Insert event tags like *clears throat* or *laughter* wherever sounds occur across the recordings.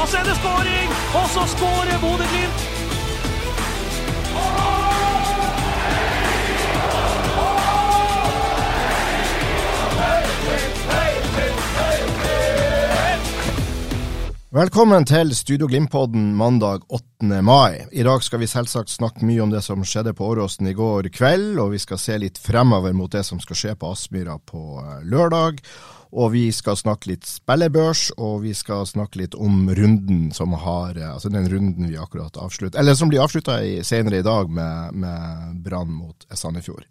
Og så er det skåring, og så skårer Bodø-Glimt. Velkommen til Studio Glimt-podden mandag 8. mai. I dag skal vi selvsagt snakke mye om det som skjedde på Åråsen i går kveld, og vi skal se litt fremover mot det som skal skje på Aspmyra på eh, lørdag. Og vi skal snakke litt spillebørs, og vi skal snakke litt om runden som har eh, Altså den runden vi akkurat avslutta eller som blir avslutta senere i dag med, med Brann mot Sandefjord.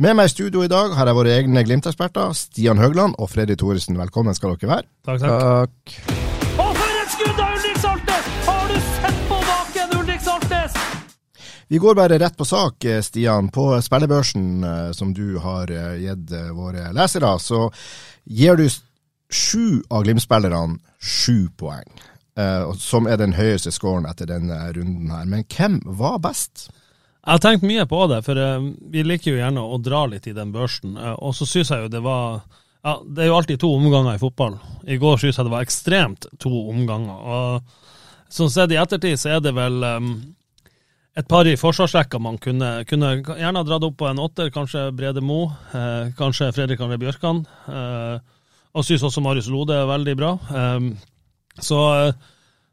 Med meg i studio i dag har jeg våre egne Glimt-eksperter, Stian Høgland og Freddy Thoresen. Velkommen skal dere være. Takk, takk. Og Vi går bare rett på sak, eh, Stian. På spillebørsen eh, som du har eh, gitt våre lesere, så gir du sju av Glimt-spillerne sju poeng. Som er den høyeste scoren etter denne runden her. Men hvem var best? Jeg har tenkt mye på det, for vi liker jo gjerne å dra litt i den børsen. og så syns jeg jo det var ja, Det er jo alltid to omganger i fotball. I går syns jeg det var ekstremt to omganger. Og sånn sett i ettertid så er det vel eh, et par i forsvarsrekka man kunne, kunne gjerne dratt opp på en åtter, kanskje Brede Mo, eh, kanskje Fredrik André Bjørkan. Eh, og syns også Marius Lode er veldig bra. Eh, så eh,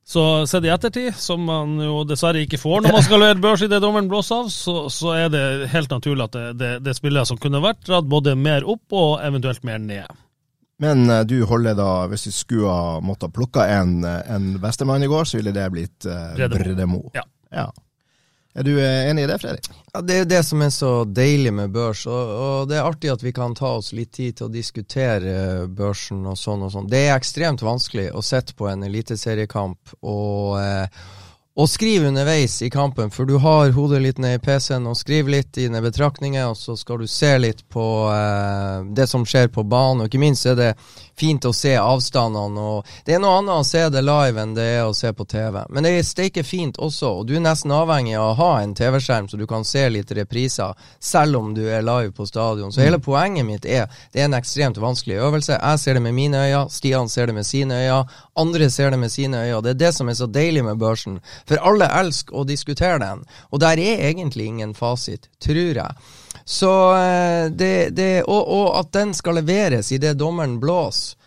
så sett i ettertid, som man jo dessverre ikke får når man skal levere børs i det dommeren blåser av, så, så er det helt naturlig at det, det, det er som kunne vært dratt både mer opp og eventuelt mer ned. Men eh, du holder da, hvis du skulle ha måttet plukke en, eh, en bestemann i går, så ville det blitt uh, Bredemo. Bredemo. Ja. ja. Er du eh, enig i det, Fredrik? Ja, Det er det som er så deilig med børs, og, og det er artig at vi kan ta oss litt tid til å diskutere eh, børsen og sånn og sånn. Det er ekstremt vanskelig å sitte på en eliteseriekamp og, eh, og skrive underveis i kampen, for du har hodet litt ned i PC-en og skriver litt dine betraktninger, og så skal du se litt på det som skjer på banen, og ikke minst er det fint å se avstandene. og Det er noe annet å se det live enn det er å se på TV. Men det er steike fint også, og du er nesten avhengig av å ha en TV-skjerm så du kan se litt repriser, selv om du er live på stadion. Så hele poenget mitt er det er en ekstremt vanskelig øvelse. Jeg ser det med mine øyne, Stian ser det med sine øyne, andre ser det med sine øyne. Det er det som er så deilig med børsen. For alle elsker å diskutere den, og der er egentlig ingen fasit, tror jeg. Så eh, det, det og, og at den skal leveres idet dommeren blåser,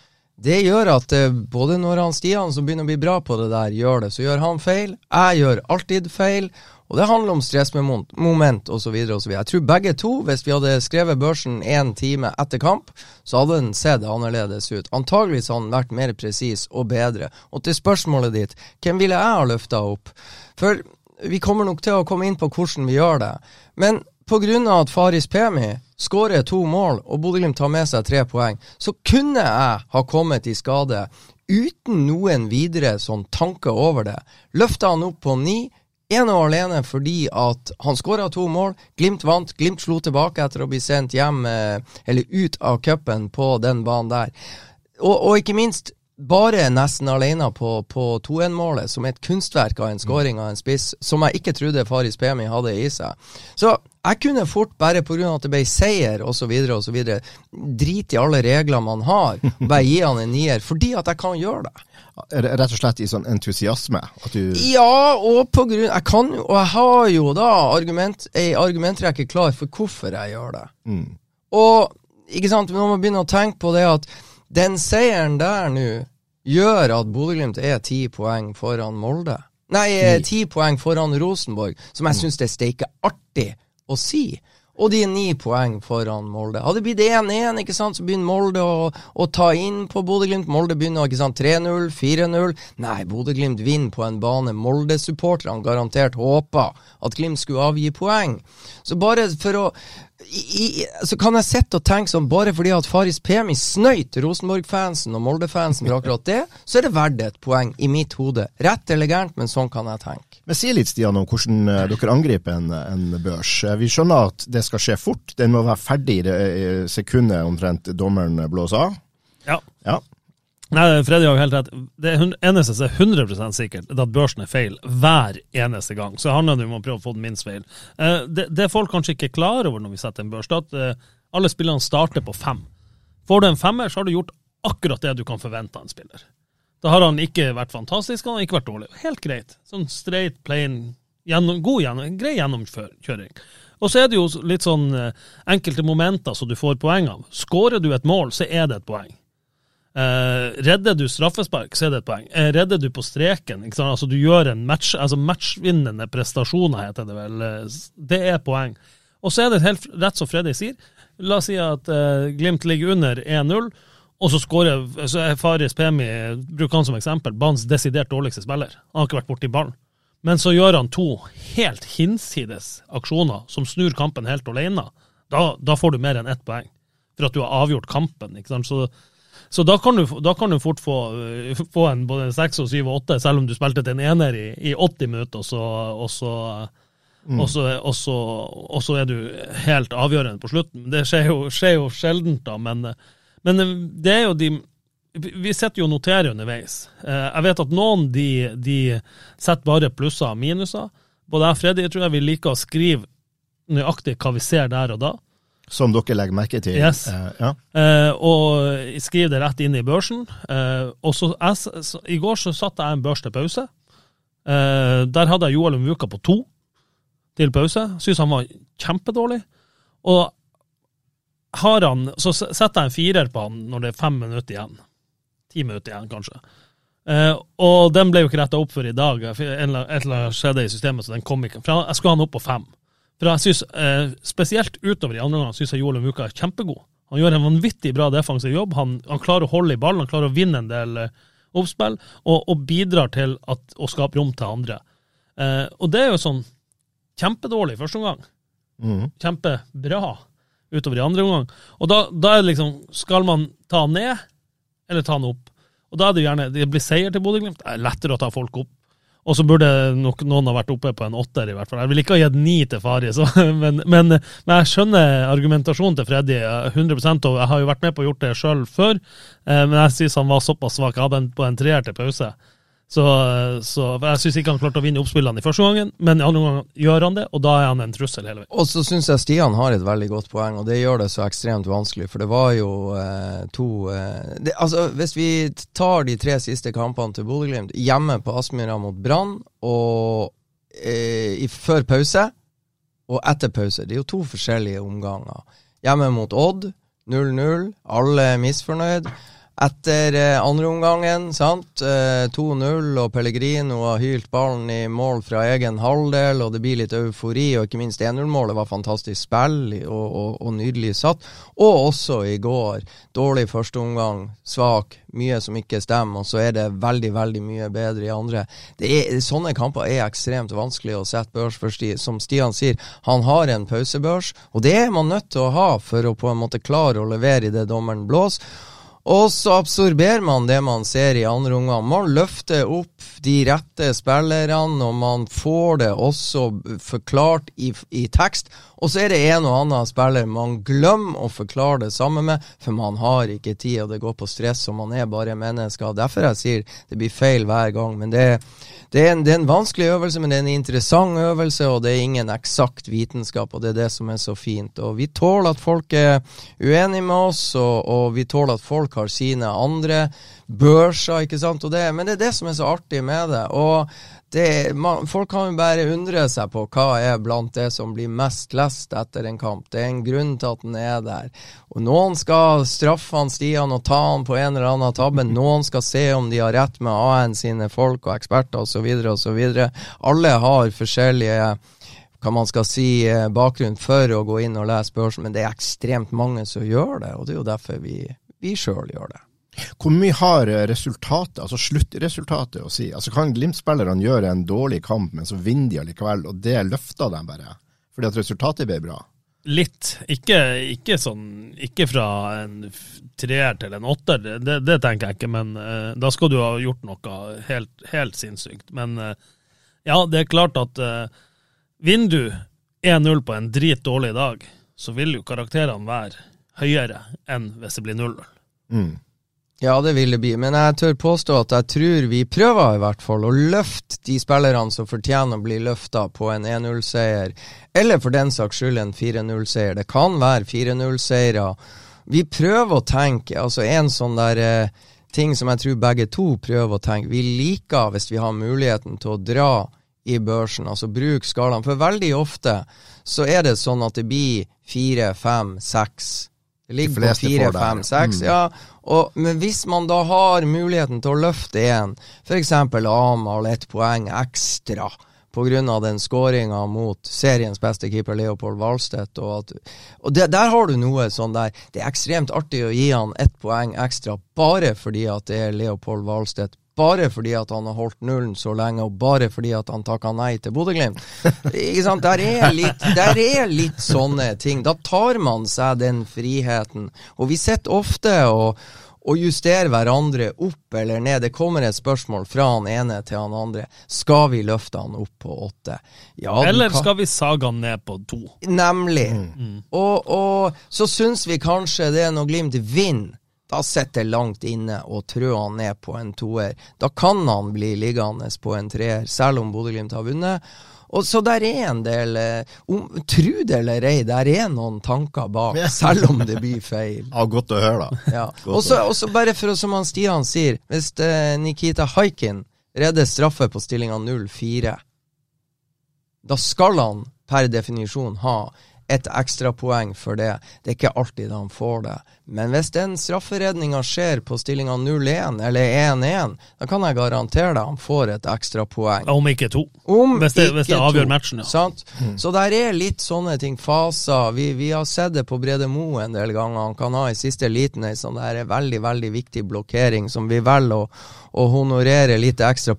det gjør at eh, både når han Stian som begynner å bli bra på det der, gjør det, så gjør han feil. Jeg gjør alltid feil. Og det handler om stressmoment osv. osv. Jeg tror begge to, hvis vi hadde skrevet børsen én time etter kamp, så hadde den sett annerledes ut. Antageligvis hadde den vært mer presis og bedre. Og til spørsmålet ditt, hvem ville jeg ha løfta opp? For vi kommer nok til å komme inn på hvordan vi gjør det. Men pga. at Faris Pemi skårer to mål og Bodø-Glimt tar med seg tre poeng, så kunne jeg ha kommet i skade uten noen videre sånn tanke over det. Løfta han opp på ni. Ene og alene fordi at han skåra to mål, Glimt vant, Glimt slo tilbake etter å bli sendt hjem, eh, eller ut av cupen på den banen der. Og, og ikke minst, bare nesten alene på, på 2-1-målet, som er et kunstverk av en skåring av en spiss, som jeg ikke trodde Faris Pemi hadde i seg. Så jeg kunne fort, bare pga. at det ble seier osv., osv., drite i alle regler man har, og bare gi han en nier, fordi at jeg kan gjøre det. R- Rett og slett i sånn entusiasme? At du Ja, og på grunn Jeg kan jo, og jeg har jo da argument, ei argumentrekke klar for hvorfor jeg gjør det. mm. Og ikke sant, når man begynner å tenke på det at den seieren der nå gjør at Bodø-Glimt er ti poeng foran Molde. Nei, ti poeng foran Rosenborg, som jeg syns det er steike artig å si. Og de er ni poeng foran Molde. Hadde det blitt 1-1, ikke sant, så begynner Molde å, å ta inn på Bodø-Glimt. Molde begynner ikke sant, 3-0, 4-0. Nei, Bodø-Glimt vinner på en bane Molde-supporterne garantert håpa at Glimt skulle avgi poeng. Så bare for å i, så kan jeg sitte og tenke sånn, bare fordi at Faris Pemi snøyt Rosenborg-fansen og Molde-fansen for akkurat det, så er det verdt et poeng i mitt hode. Rett eller gærent, men sånn kan jeg tenke. Men Si litt Stian, om hvordan uh, dere angriper en, en, børs. Uh, vi skjønner at det skal skje fort. Den må være ferdig i det sekundet omtrent dommeren blåser av. Ja. ja. Nei, Freddy har helt rett. Det eneste som er 100 sikkert, er at børsen er feil hver eneste gang. Så handler det om å prøve å få den minst feil. Eh, det, det folk kanskje ikke er klar over når vi setter en børs, det er at eh, alle spillerne starter på fem. Får du en femmer, så har du gjort akkurat det du kan forvente av en spiller. Da har han ikke vært fantastisk, han har ikke vært dårlig. Helt greit. Sånn straight, plain, gjennom, god gjennom, grei gjennomkjøring. Og så er det jo litt sånn eh, enkelte momenter som du får poeng av. Skårer du et mål, så er det et poeng. Uh, redder du straffespark, så er det et poeng. Uh, redder du på streken, altså du gjør en match, altså matchvinnende prestasjoner, heter det vel. Uh, det er poeng. Og så er det helt rett som Freddy sier. La oss si at Glimt ligger under 1-0, og så skårer så er Faris Pemi, bruker han som eksempel, banens desidert dårligste spiller. Han har ikke vært borti ballen. Men så gjør han to helt hinsides aksjoner som snur kampen helt alene. Da, da får du mer enn ett poeng, for at du har avgjort kampen. ikke sant? Så så da kan du, da kan du fort få, eh, *laughs* få, en både seks og syv og åtte, selv om du spilte til en ener i, i 80 minutter, og så, og, så, mm. og, så, er du helt avgjørende på slutten. Det skjer jo, skjer jo sjeldent, da, men, men, det er jo de Vi sitter jo og noterer underveis. Eh, jeg vet at noen de, de setter bare plusser og minuser. Både jeg og Freddy tror jeg vi liker å skrive nøyaktig hva vi ser der og da. Som dere legger merke til? Yes. Uh, ja. uh, og skriver det rett inn i børsen. Uh, og så, jeg, så, I går så satte jeg en børs til pause. der hadde jeg Joel Muka på to til pause. Syns han var kjempedårlig. Og har han, så setter jeg en firer på han når det er fem minutter igjen. Ti minutter igjen, kanskje. og den ble jo ikke retta opp for i dag. Et eller annet skjedde i systemet, så den kom ikke. For jeg skulle ha den opp på fem. For jeg synes, eh, Spesielt utover i andre omgang syns jeg Joel Muka er kjempegod. Han gjør en vanvittig bra defensiv jobb. Han, han, klarer å holde i ballen, han klarer å vinne en del eh, oppspill, og, og, bidrar til at, å skape rom til andre. Eh, og det er jo sånn kjempedårlig første omgang. Mm. Kjempebra utover i andre omgang. Og da, da, er det liksom Skal man ta han ned, eller ta han opp? Og da er det gjerne Det blir seier til Bodø-Glimt. Det er lettere å ta folk opp og så burde nok noen ha vært oppe på en åtter, i hvert fall. Jeg vil ikke ha gitt ni til Fari, *laughs* men, men, men, jeg skjønner argumentasjonen til Freddy 100 og jeg har jo vært med på å gjort det sjøl før. Eh, men jeg syns han var såpass svak. Jeg hadde en på en treer til pause. Så, så jeg syns ikke han klarte å vinne oppspillene i første gangen, men i andre gang gjør han det, og da er han en trussel hele veien. Og så syns jeg Stian har et veldig godt poeng, og det gjør det så ekstremt vanskelig. For det var jo eh, to eh, det, Altså, hvis vi tar de tre siste kampene til Bodø-Glimt, hjemme på Aspmyra mot Brann, og eh, før pause og etter pause, det er jo to forskjellige omganger. Hjemme mot Odd, 0-0, alle er misfornøyd etter eh, andre omgangen. sant? Eh, 2-0, og Pellegrino har hylt ballen i mål fra egen halvdel, og det blir litt eufori. Og ikke minst 1-0-målet var fantastisk spill og, og, og, nydelig satt. Og også i går. Dårlig første omgang, svak, mye som ikke stemmer, og så er det veldig, veldig mye bedre i andre. Er, sånne kamper er ekstremt vanskelig å sette børs for. Som Stian sier, han har en pausebørs, og det er man nødt til å ha for å på en måte klare å levere i det dommeren blåser. Og så absorberer man det man ser i andre omgang. Man løfter opp de rette spillerne, og man får det også forklart i, i tekst. Og så er det en og annen spiller man glemmer å forklare det samme med, for man har ikke tid, og det går på stress, og man er bare mennesker. Derfor jeg sier det blir feil hver gang. Men det, det, er en, det er en vanskelig øvelse, men det er en interessant øvelse, og det er ingen eksakt vitenskap, og det er det som er så fint. Og vi tåler at folk er uenige med oss, og, og vi tåler at folk har sine andre børser, ikke sant. Det, men det er det som er så artig med det. Og det, man, folk kan jo bare undre seg på hva er blant det som blir mest lest etter en kamp. Det er en grunn til at den er der. Og Noen skal straffe han Stian og ta han på en eller annen tabbe. Noen skal se om de har rett med AN sine folk og eksperter osv. osv. Alle har forskjellige hva man skal si, eh, bakgrunn for å gå inn og lese børsen, men det er ekstremt mange som gjør det, og det er jo derfor vi, vi sjøl gjør det. Hvor mye har eh, resultatet, altså sluttresultatet, å si? Altså Kan Glimt-spillerne gjøre en dårlig kamp, men så vinner de allikevel, og det løfter dem bare? Fordi at resultatet ble bra? Litt. Ikke, ikke, sånn, ikke fra en treer til en åtter, det, det, tenker jeg ikke. Men uh, da skal du ha gjort noe helt, helt sinnssykt. Men uh, ja, det er klart at uh, vinner du 1-0 på en drit dårlig dag, så vil jo karakterene være høyere enn hvis det blir 0-0. Mm. Ja, det vil det bli, men jeg tør påstå at jeg tror vi prøver i hvert fall å løfte de spillerne som fortjener å bli løfta på en 1-0-seier, eller for den saks skyld en 4-0-seier. Det kan være 4-0-seire. Vi prøver å tenke, altså en sånn der eh, ting som jeg tror begge to prøver å tenke. Vi liker, hvis vi har muligheten til å dra i børsen, altså bruk skalaen. For veldig ofte så er det sånn at det blir fire, fem, seks det ligger på fire, fem, seks. Mm. Ja, og, men hvis man da har muligheten til å løfte en, f.eks. Amahl ett poeng ekstra pga. den skåringa mot seriens beste keeper Leopold Wahlstedt. Og, at, og det, der har du noe sånn der Det er ekstremt artig å gi han ett poeng ekstra bare fordi at det er Leopold Valstedt bare fordi at han har holdt nullen så lenge, og bare fordi at han takka nei til Bodø-Glimt. Der er, litt, der er litt sånne ting. Da tar man seg den friheten. Og vi sitter ofte og, og justerer hverandre opp eller ned. Det kommer et spørsmål fra han ene til han andre. Skal vi løfte han opp på åtte? Ja, eller skal vi sage han ned på to? Nemlig. Mm. Og, og så syns vi kanskje det når Glimt vinner da sitter det langt inne å trø han ned på en toer. Da kan han bli liggende på en treer, selv om Bodø-Glimt har vunnet. Og Så der er en del eh, om, Tro det eller ei, der er noen tanker bak, selv om det blir feil. Ja, Godt å høre, da. *laughs* Ja. Og så bare for å, som han Stian sier, hvis uh, Nikita Haikin redder straffe på stillinga 0-4, da skal han per definisjon ha et ekstrapoeng for det. Det er ikke alltid han får det. Men hvis den strafferedninga skjer på stillinga 0-1 eller 1-1, da kan jeg garantere deg han får et ekstrapoeng. Om ikke to. Om hvis, det, hvis det avgjør to. matchen, ja. Mm. Så der er litt sånne ting, faser. Vi, vi har sett det på Brede Mo en del ganger. Han kan ha i siste liten ei sånn der veldig, veldig viktig blokkering som vi velger å, å honorere litt ekstra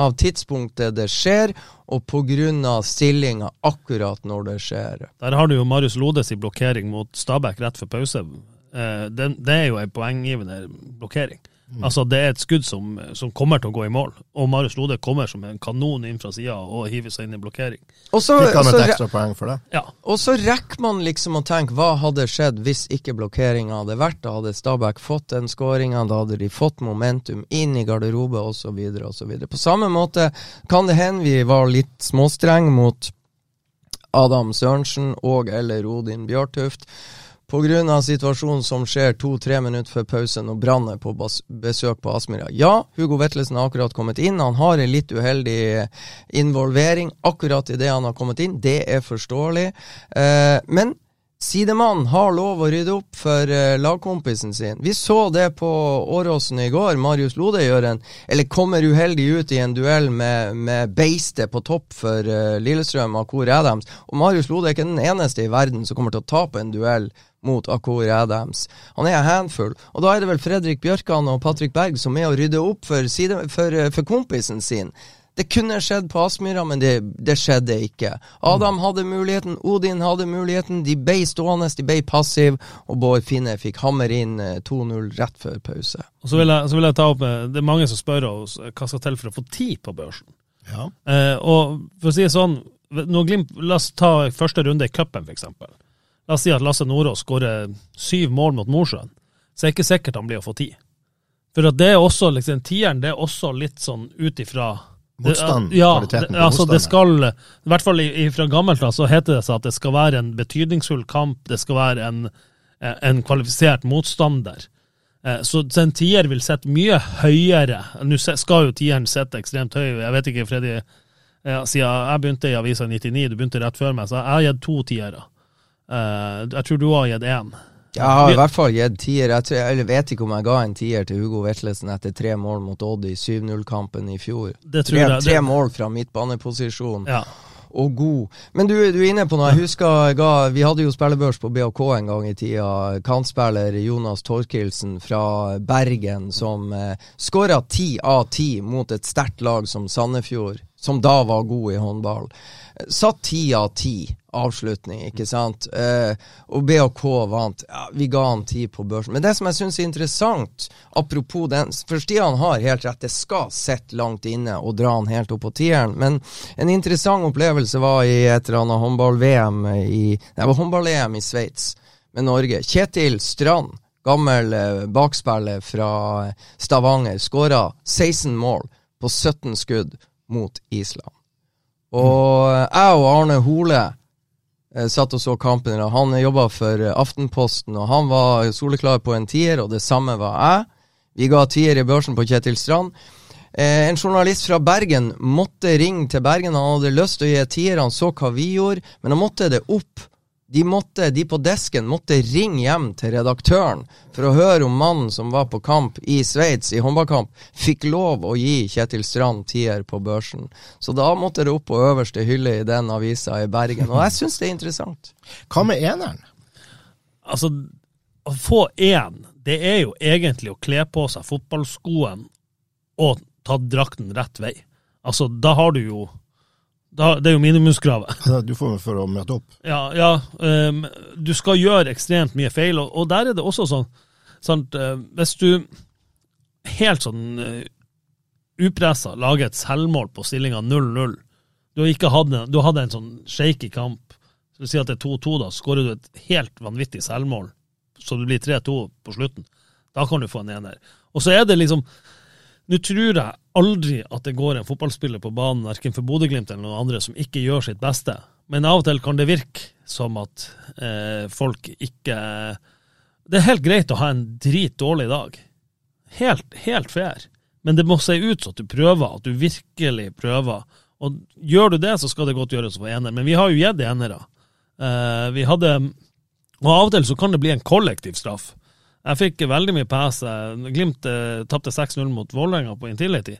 av tidspunktet det skjer og pga. stillinga akkurat når det skjer. Der har du jo Marius Lodes i blokkering mot Stabæk rett før pause. Eh, det, det er jo en poenggivende blokkering. Mm. Altså Det er et skudd som, som, kommer til å gå i mål, og Marius Lode kommer som en kanon inn fra sida og hiver seg inn i blokkering. Og så, Fikk han et ekstra poeng for det? Ja. Og så rekker man liksom å tenke hva hadde skjedd hvis ikke blokkeringa hadde vært Da hadde Stabæk fått den skåringa, da hadde de fått momentum inn i garderobe osv. osv. På samme måte kan det hende vi var litt småstrenge mot Adam Sørensen og eller Odin Bjørtuft. Pga. situasjonen som skjer to-tre minutter før pausen og Brann er på besøk på Aspmyra. Ja, Hugo Vetlesen har akkurat kommet inn. Han har en litt uheldig involvering akkurat idet han har kommet inn. Det er forståelig. Eh, men sidemannen har lov å rydde opp for eh, lagkompisen sin. Vi så det på Åråsen i går. Marius Lode gjør en, eller kommer uheldig ut i en duell med, med beistet på topp for eh, Lillestrøm, Akur Adams. Og Marius Lode er ikke den eneste i verden som kommer til å tape en duell mot Akor Adams. Han er en handfull. Og da er det vel Fredrik Bjørkan og Patrick Berg som er å rydde opp for, side, for, eh, for kompisen sin. Det kunne skjedd på Aspmyra, men det, det, skjedde ikke. Adam mm. hadde muligheten, Odin hadde muligheten. De ble stående, de ble passive, og Bård Finne fikk hammer inn 2-0 eh, rett før pause. Og så vil, jeg, så vil, jeg, ta opp med, Det er mange som spør oss hva skal til for å få tid på børsen. Ja. Eh, og for å si det sånn, når Glimt, La oss ta første runde i cupen, f.eks. La oss si at Lasse Nordås skårer syv mål mot Mosjøen, så er det ikke sikkert han blir å få tid. For at det er også, liksom, tieren det er også litt sånn ut ifra Motstand, ja, kvaliteten på altså det skal, I hvert fall fra gammelt av så heter det seg at det skal være en betydningsfull kamp, det skal være en, en kvalifisert motstander. Eh, så en tier vil sitte mye høyere. Nå skal jo tieren sitte ekstremt høy. Jeg vet ikke, Freddy, siden jeg begynte i avisa 99, du begynte rett før meg, så jeg har gitt to tiere. Uh, jeg tror du har gitt én. Jeg har i hvert fall gitt tier. Jeg, tror, jeg, vet ikke om jeg ga en tier til Hugo Vetlesen etter tre mål mot Odd i 7-0-kampen i fjor. Det tror tre, tre mål fra midtbaneposisjon. Ja. og god. Men du, du er inne på noe. Jeg husker ga, vi hadde jo spillebørs på BHK en gang i tida. Kantspiller Jonas Torkildsen fra Bergen som eh, skåra ti av ti mot et sterkt lag som Sandefjord, som da var god i håndball. Satt ti av ti avslutning, ikke sant. Eh, og BHK vant. Ja, vi ga han ti på børsen. Men det som jeg syns er interessant, apropos den For Stian har helt rett, det skal sitte langt inne og dra han helt opp på tieren. Men en interessant opplevelse var i et eller annet håndball-VM i Det var håndball-EM i Sveits med Norge. Kjetil Strand, gammel eh, bakspiller fra Stavanger, skåra 16 mål på 17 skudd mot Island. Og jeg og Arne Hole eh, satt og så kampen. og Han jobba for eh, Aftenposten, og han var soleklar på en tier, og det samme var jeg. Vi ga tier i børsen på Kjetil Strand. Eh, en journalist fra Bergen måtte ringe til Bergen. Han hadde lyst til å gi tier, han så hva vi gjorde, men han måtte det opp de, måtte, de på desken måtte ringe hjem til redaktøren for å høre om mannen som var på kamp i Sveits, i håndballkamp, fikk lov å gi Kjetil Strand tier på børsen. Så da måtte det opp på øverste hylle i den avisa i Bergen, og jeg syns det er interessant. Hva med eneren? Altså, å få én, det er jo egentlig å kle på seg fotballskoen og ta drakten rett vei. Altså, da har du jo da, det er jo minimumskravet. *laughs* Du får meg for å møte opp. Ja, ja um, du skal gjøre ekstremt mye feil, og, og der er det også sånn sant, uh, Hvis du helt sånn uh, upressa lager et selvmål på stillinga 0-0 Du har ikke hatt en, du hadde en sånn shaky kamp, så vil si at det er 2-2, da skårer du et helt vanvittig selvmål, så du blir 3-2 på slutten. Da kan du få en ener. Og så er det liksom nå tror jeg aldri at det går en fotballspiller på banen, verken for Bodø-Glimt eller noen andre, som ikke gjør sitt beste. Men av og til kan det virke som at eh, folk ikke Det er helt greit å ha en drit dårlig dag. Helt, helt fair. Men det må se ut som at du prøver, at du virkelig prøver. Og gjør du det, så skal det godt gjøres å få ener. Men vi har jo gitt enere. Eh, vi hadde Og av og til så kan det bli en kollektiv straff. Jeg fikk veldig mye pes. Glimt eh, tapte 6-0 mot Vålerenga på Intility.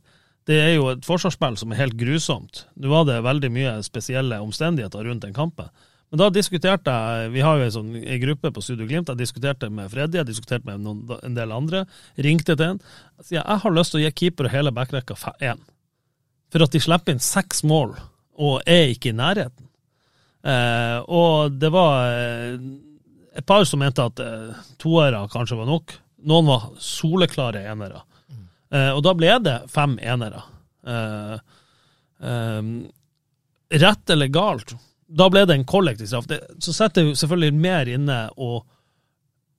Det er jo et forsvarsspill som er helt grusomt. Nå var det veldig mye spesielle omstendigheter rundt den kampen. Men da diskuterte jeg Vi har jo en, sånn, gruppe på Studio Glimt. Jeg diskuterte med Freddy, jeg diskuterte med noen, en del andre. Ringte til en. Jeg sier jeg har lyst til å gi keeper og hele backrekka én. For at de slipper inn seks mål og er ikke i nærheten. Eh, og det var eh, et par som mente at eh, toere kanskje var nok. Noen var soleklare enere. Mm. Eh, og da ble det fem enere. Eh, eh, rett eller galt, da ble det en kollektiv straff. Det, så setter jo selvfølgelig mer inne å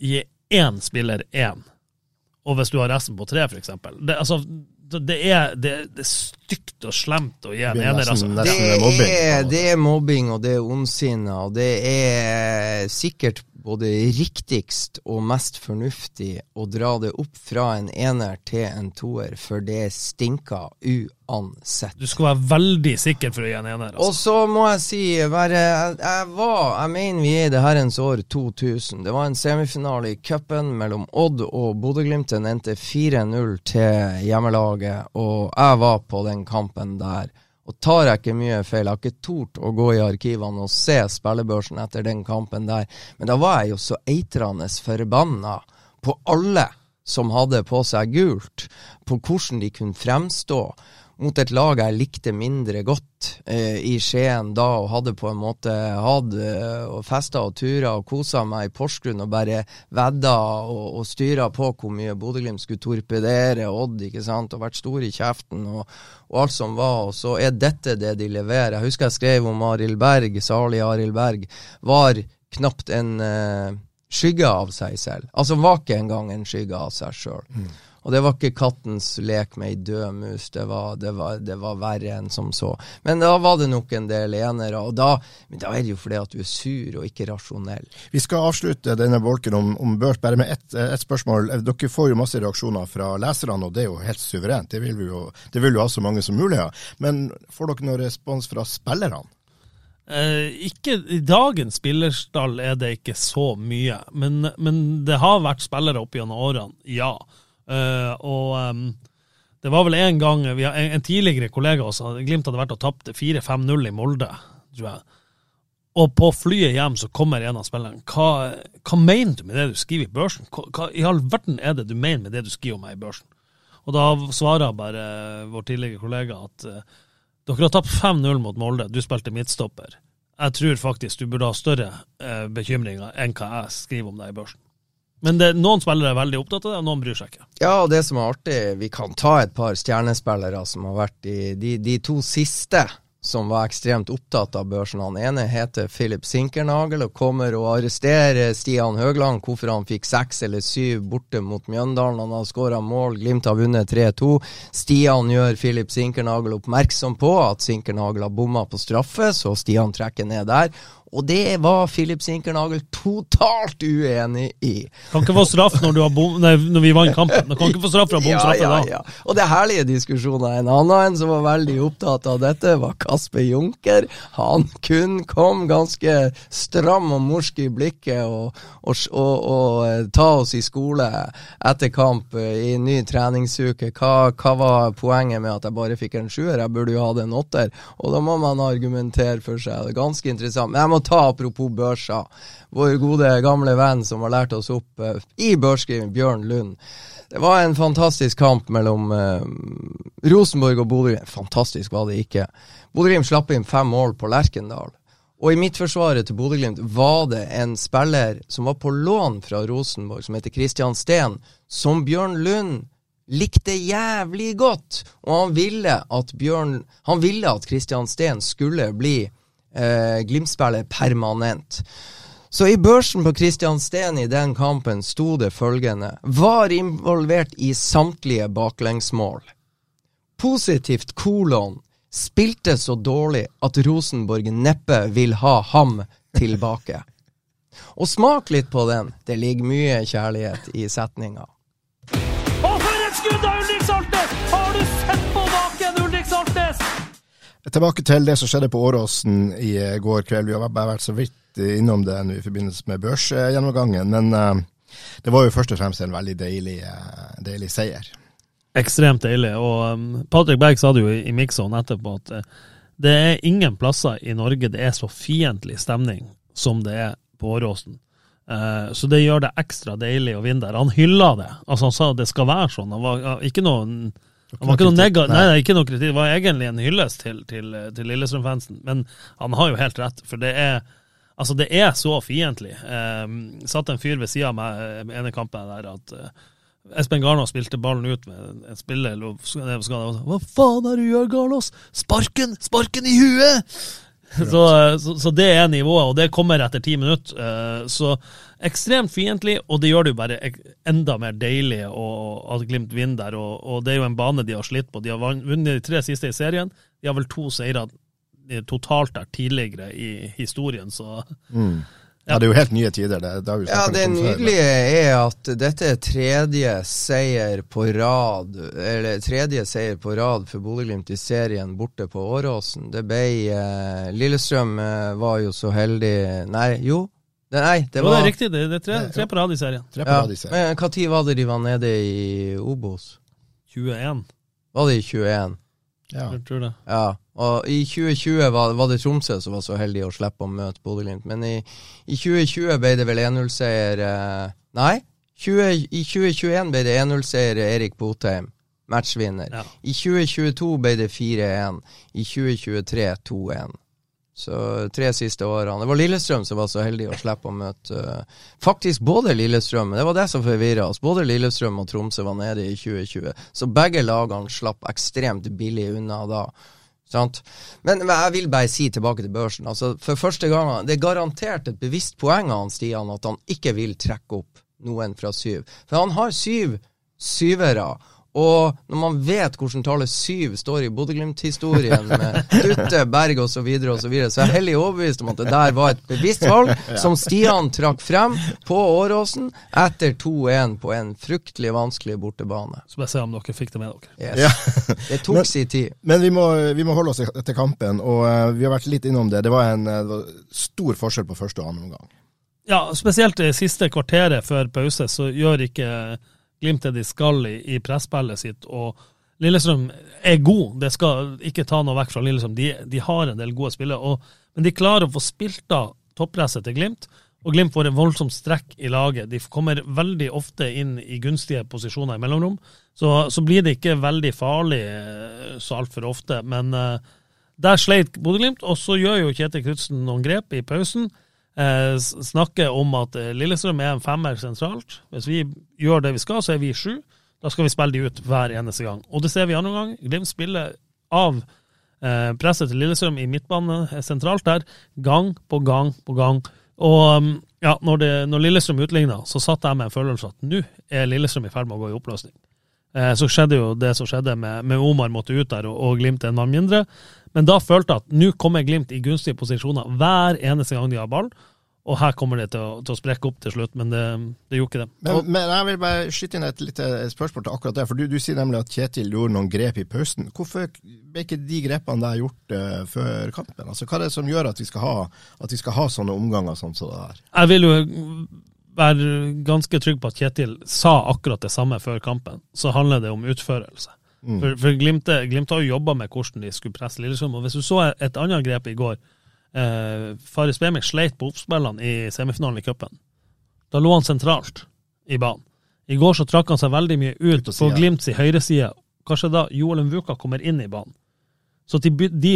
gi én spiller én, og hvis du har resten på tre, f.eks. Det, altså, det er, det, det er stygt og slemt å gi en ener. Altså. Det, er, det er mobbing, og det er ondsinne, og det er sikkert både riktigst og mest fornuftig å dra det opp fra en ener til en toer, for det stinker uansett. Du skal være veldig sikker for å gi en ener. Altså. Og så må jeg si, bare, jeg, var Jeg mener vi er i det herrens år 2000. Det var en semifinale i cupen mellom Odd og Bodø-Glimt. Den endte 4-0 til hjemmelaget, og jeg var på den kampen der. Og tar jeg ikke mye feil, jeg har ikke tort å gå i arkivene og se spillebørsen etter den kampen der, men da var jeg jo så eitrende forbanna på alle som hadde på seg gult, på hvordan de kunne fremstå mot et lag jeg likte mindre godt eh, i Skien da, og hadde på en måte hatt eh, og festa og tura og kosa meg i Porsgrunn og bare vedda og, og styra på hvor mye Bodø-Glimt skulle torpedere Odd, ikke sant, og vært stor i kjeften og, og, alt som var, og så er dette det de leverer. Jeg husker jeg skrev om Arild Berg, salig Arild Berg, var knapt en eh, skygge av seg selv. Altså var ikke engang en skygge av seg sjøl. Mm. Og det var ikke kattens lek med ei død mus, det var, det, var, det var, verre enn som så. Men da var det nok en del enere, og da, da er det jo fordi at du er sur og ikke rasjonell. Vi skal avslutte denne bolken om, om børs bare med ett et spørsmål. Dere får jo masse reaksjoner fra leserne, og det er jo helt suverent. Det vil vi jo, det vil jo ha så mange som mulig Ja. Men får dere noe respons fra spillerne? Eh, ikke, I dagens spillerstall er det ikke så mye, men, men det har vært spillere opp gjennom årene, ja. Uh, og um, det var vel en gang vi, en, en tidligere kollega også, Glimt hadde vært og tapt 4-5-0 i Molde. tror jeg. Og på flyet hjem så kommer en av spillerne. Hva, hva mener du med det du skriver i børsen? Hva, hva i all verden er det du mener med det du skriver om meg i børsen? Og da svarer bare vår tidligere kollega at uh, dere har tapt 5-0 mot Molde, du spilte midtstopper. Jeg tror faktisk du burde ha større uh, bekymringer enn hva jeg skriver om deg i børsen. Men det, noen spillere er veldig opptatt av det, og noen bryr seg ikke. Ja, og det som er artig, vi kan ta et par stjernespillere som har vært i de, de to siste som var ekstremt opptatt av børsen. Han ene heter Philip Sinkernagel og kommer og arresterer Stian Høgland hvorfor han fikk seks eller syv borte mot Mjøndalen. Han har skåra mål, Glimt har vunnet 3-2. Stian gjør Philip Sinkernagel oppmerksom på at Sinkernagel har bomma på straffe, så Stian trekker ned der. Og det var Philip Sinkernagel totalt uenig i. Kan ikke få straff når, bom, nei, når vi vant kampen. Du kan ikke få straff fra bom straffe ja, ja, ja. Og det er herlige diskusjoner. En annen en som var veldig opptatt av dette, var Kasper Junker. Han kun kom ganske stram og morsk i blikket og, og, og, og eh, ta oss i skole etter kamp eh, i ny treningsuke. Hva, hva, var poenget med at jeg bare fikk en sjuer? Jeg burde jo hatt en åtter. Og da må man argumentere for seg. Det er ganske interessant. Men jeg må ta, apropos børser, vår gode, gamle venn som har lært oss opp uh, i børsskriving, Bjørn Lund. Det var en fantastisk kamp mellom uh, Rosenborg og Bodø-Glimt. Fantastisk var det ikke. Bodø-Glimt slapp inn fem mål på Lerkendal. Og i midtforsvaret til Bodø-Glimt var det en spiller som var på lån fra Rosenborg, som heter Christian Steen, som Bjørn Lund likte jævlig godt. Og han ville at Bjørn Han ville at Christian Steen skulle bli eh, Glimt-spillet permanent. Så i børsen på Kristiansten i den kampen sto det følgende Var involvert i samtlige baklengsmål. Positivt kolon. Spilte så dårlig at Rosenborg neppe vil ha ham tilbake. Og smak litt på den. Det ligger mye kjærlighet i setninga. Tilbake til det som skjedde på Åråsen i går kveld. Vi har bare vært så vidt innom det i forbindelse med børsgjennomgangen. Men uh, det var jo først og fremst en veldig deilig, deilig seier. Ekstremt deilig. Og um, Patrick Berg sa det jo i, Mixon etterpå at det er ingen plasser i Norge det er så fiendtlig stemning som det er på Åråsen. så det gjør det ekstra deilig å vinne der. Han hylla det. Altså Han sa det skal være sånn. Han var ikke noen det var ikke noe, kritikk, nei. Nei, ikke noe kritikk. Det var egentlig en hyllest til, til, til Lillestrøm-fansen. Men han har jo helt rett, for det er Altså, det er så fiendtlig. Eh, satt en fyr ved sida av meg i ene kampen der at eh, Espen Garnås spilte ballen ut med en spiller. Hva faen er det du gjør, Garnås? Sparken! Sparken i huet! *laughs* Så, så, så, det er nivået, og det kommer etter ti minutter. Uh, så ekstremt fiendtlig, og det gjør det jo bare enda mer deilig at Glimt vinner der. Og, og, det er jo en bane de har slitt på. De har vunnet de tre siste i serien. De har vel to seire totalt der tidligere i historien, så mm. Ja. ja, det er jo helt nye tider. Det, det ja, det nydelige er at dette er tredje seier på rad Eller tredje seier på rad for Bodø-Glimt i serien borte på Åråsen. Det ble eh, Lillestrøm eh, var jo så heldig Nei, jo. Det, nei, det jo, var det er riktig. Det, er tre, tre på rad i serien. Tre på ja, rad i serien. Men Når var det de var nede i Obos? 21. Var det i 21? Ja. Jeg tror det. Ja. Og I 2020 var, var, det Tromsø som var så heldig å slippe å møte Bodø-Glimt. Men i, i, 2020 ble det vel 1-0-seier eh, Nei, 20, i 2021 ble det 1-0-seier Erik Botheim. Matchvinner. Ja. I 2022 ble det 4-1. I 2023 2-1. Så tre siste årene. Det var Lillestrøm som var så heldig å slippe å møte uh, faktisk både Lillestrøm Det var det som forvirra oss. Både Lillestrøm og Tromsø var nede i 2020. Så begge lagene slapp ekstremt billig unna da. Sant? Men, men jeg vil bare si tilbake til børsen. Altså, for første gang Det er garantert et bevisst poeng av Stian at han ikke vil trekke opp noen fra syv. For han har syv syvere. Og når man vet hvordan tallet syv står i Bodø-Glimt-historien, med Dutte, Berg osv., så, videre, og så, videre, så er jeg hellig overbevist om at det der var et bevisst valg *laughs* som Stian trakk frem på Åråsen etter 2-1 på en fryktelig vanskelig bortebane. Så bare se om dere fikk det med dere. Yes. Ja. *laughs* Det tok sin tid. Men vi må, vi må, holde oss til kampen, og uh, vi har vært litt innom det. Det var en uh, stor forskjell på første og andre omgang. Ja, spesielt det siste kvarteret før pause så gjør ikke Glimt det de skal i, i presspillet sitt, og Lillestrøm er god, det skal ikke ta noe vekk fra Lillestrøm. De, de har en del gode spillere, men de klarer å få spilt av toppresset til Glimt. Og Glimt får en voldsom strekk i laget. De kommer veldig ofte inn i gunstige posisjoner i mellomrom. Så, så blir det ikke veldig farlig eh, så altfor ofte. Men uh, der sleit Bodø-Glimt, og så gjør jo Kjetil Knutsen noen grep i pausen. Eh, snakker om at eh, Lillestrøm er en femmer sentralt. Hvis vi gjør det vi skal, så er vi sju. Da skal vi spille de ut hver eneste gang. Og det ser vi andre gang. Glimt spiller av eh, presset til Lillestrøm i midtbane sentralt der, gang på gang på gang. Og mm, ja, når, det, når Lillestrøm utligna, så satt jeg med en følelse at nå er Lillestrøm i ferd med å gå i oppløsning. Eh, så skjedde jo det som skjedde med, med Omar måtte ut der, og, og Glimt en mann mindre. Men da følte jeg at nå kommer Glimt i gunstige posisjoner hver eneste gang de har ball. Og her kommer det til å, til å sprekke opp til slutt, men det, det gjorde ikke det. Men, men, jeg vil bare skyte inn et lite spørsmål til akkurat det. For du, du, sier nemlig at Kjetil gjorde noen grep i pausen. Hvorfor ble ikke de grepene der gjort uh, før kampen? Altså, Hva er det som gjør at vi skal ha, at vi skal ha sånne omganger sånn som det der? Jeg vil jo være ganske trygg på at Kjetil sa akkurat det samme før kampen. Så handler det om utførelse. Mm. For, for Glimt, Glimt har jo jobba med hvordan de skulle presse Lillestrøm. Og hvis du så et annet grep i går eh, Faris Bemik sleit på oppspillene i semifinalen i cupen. Da lå han sentralt i banen. I går så trakk han seg veldig mye ut på Glimt i høyreside. Kanskje da Joel Mvuka kommer inn i banen. Så de, de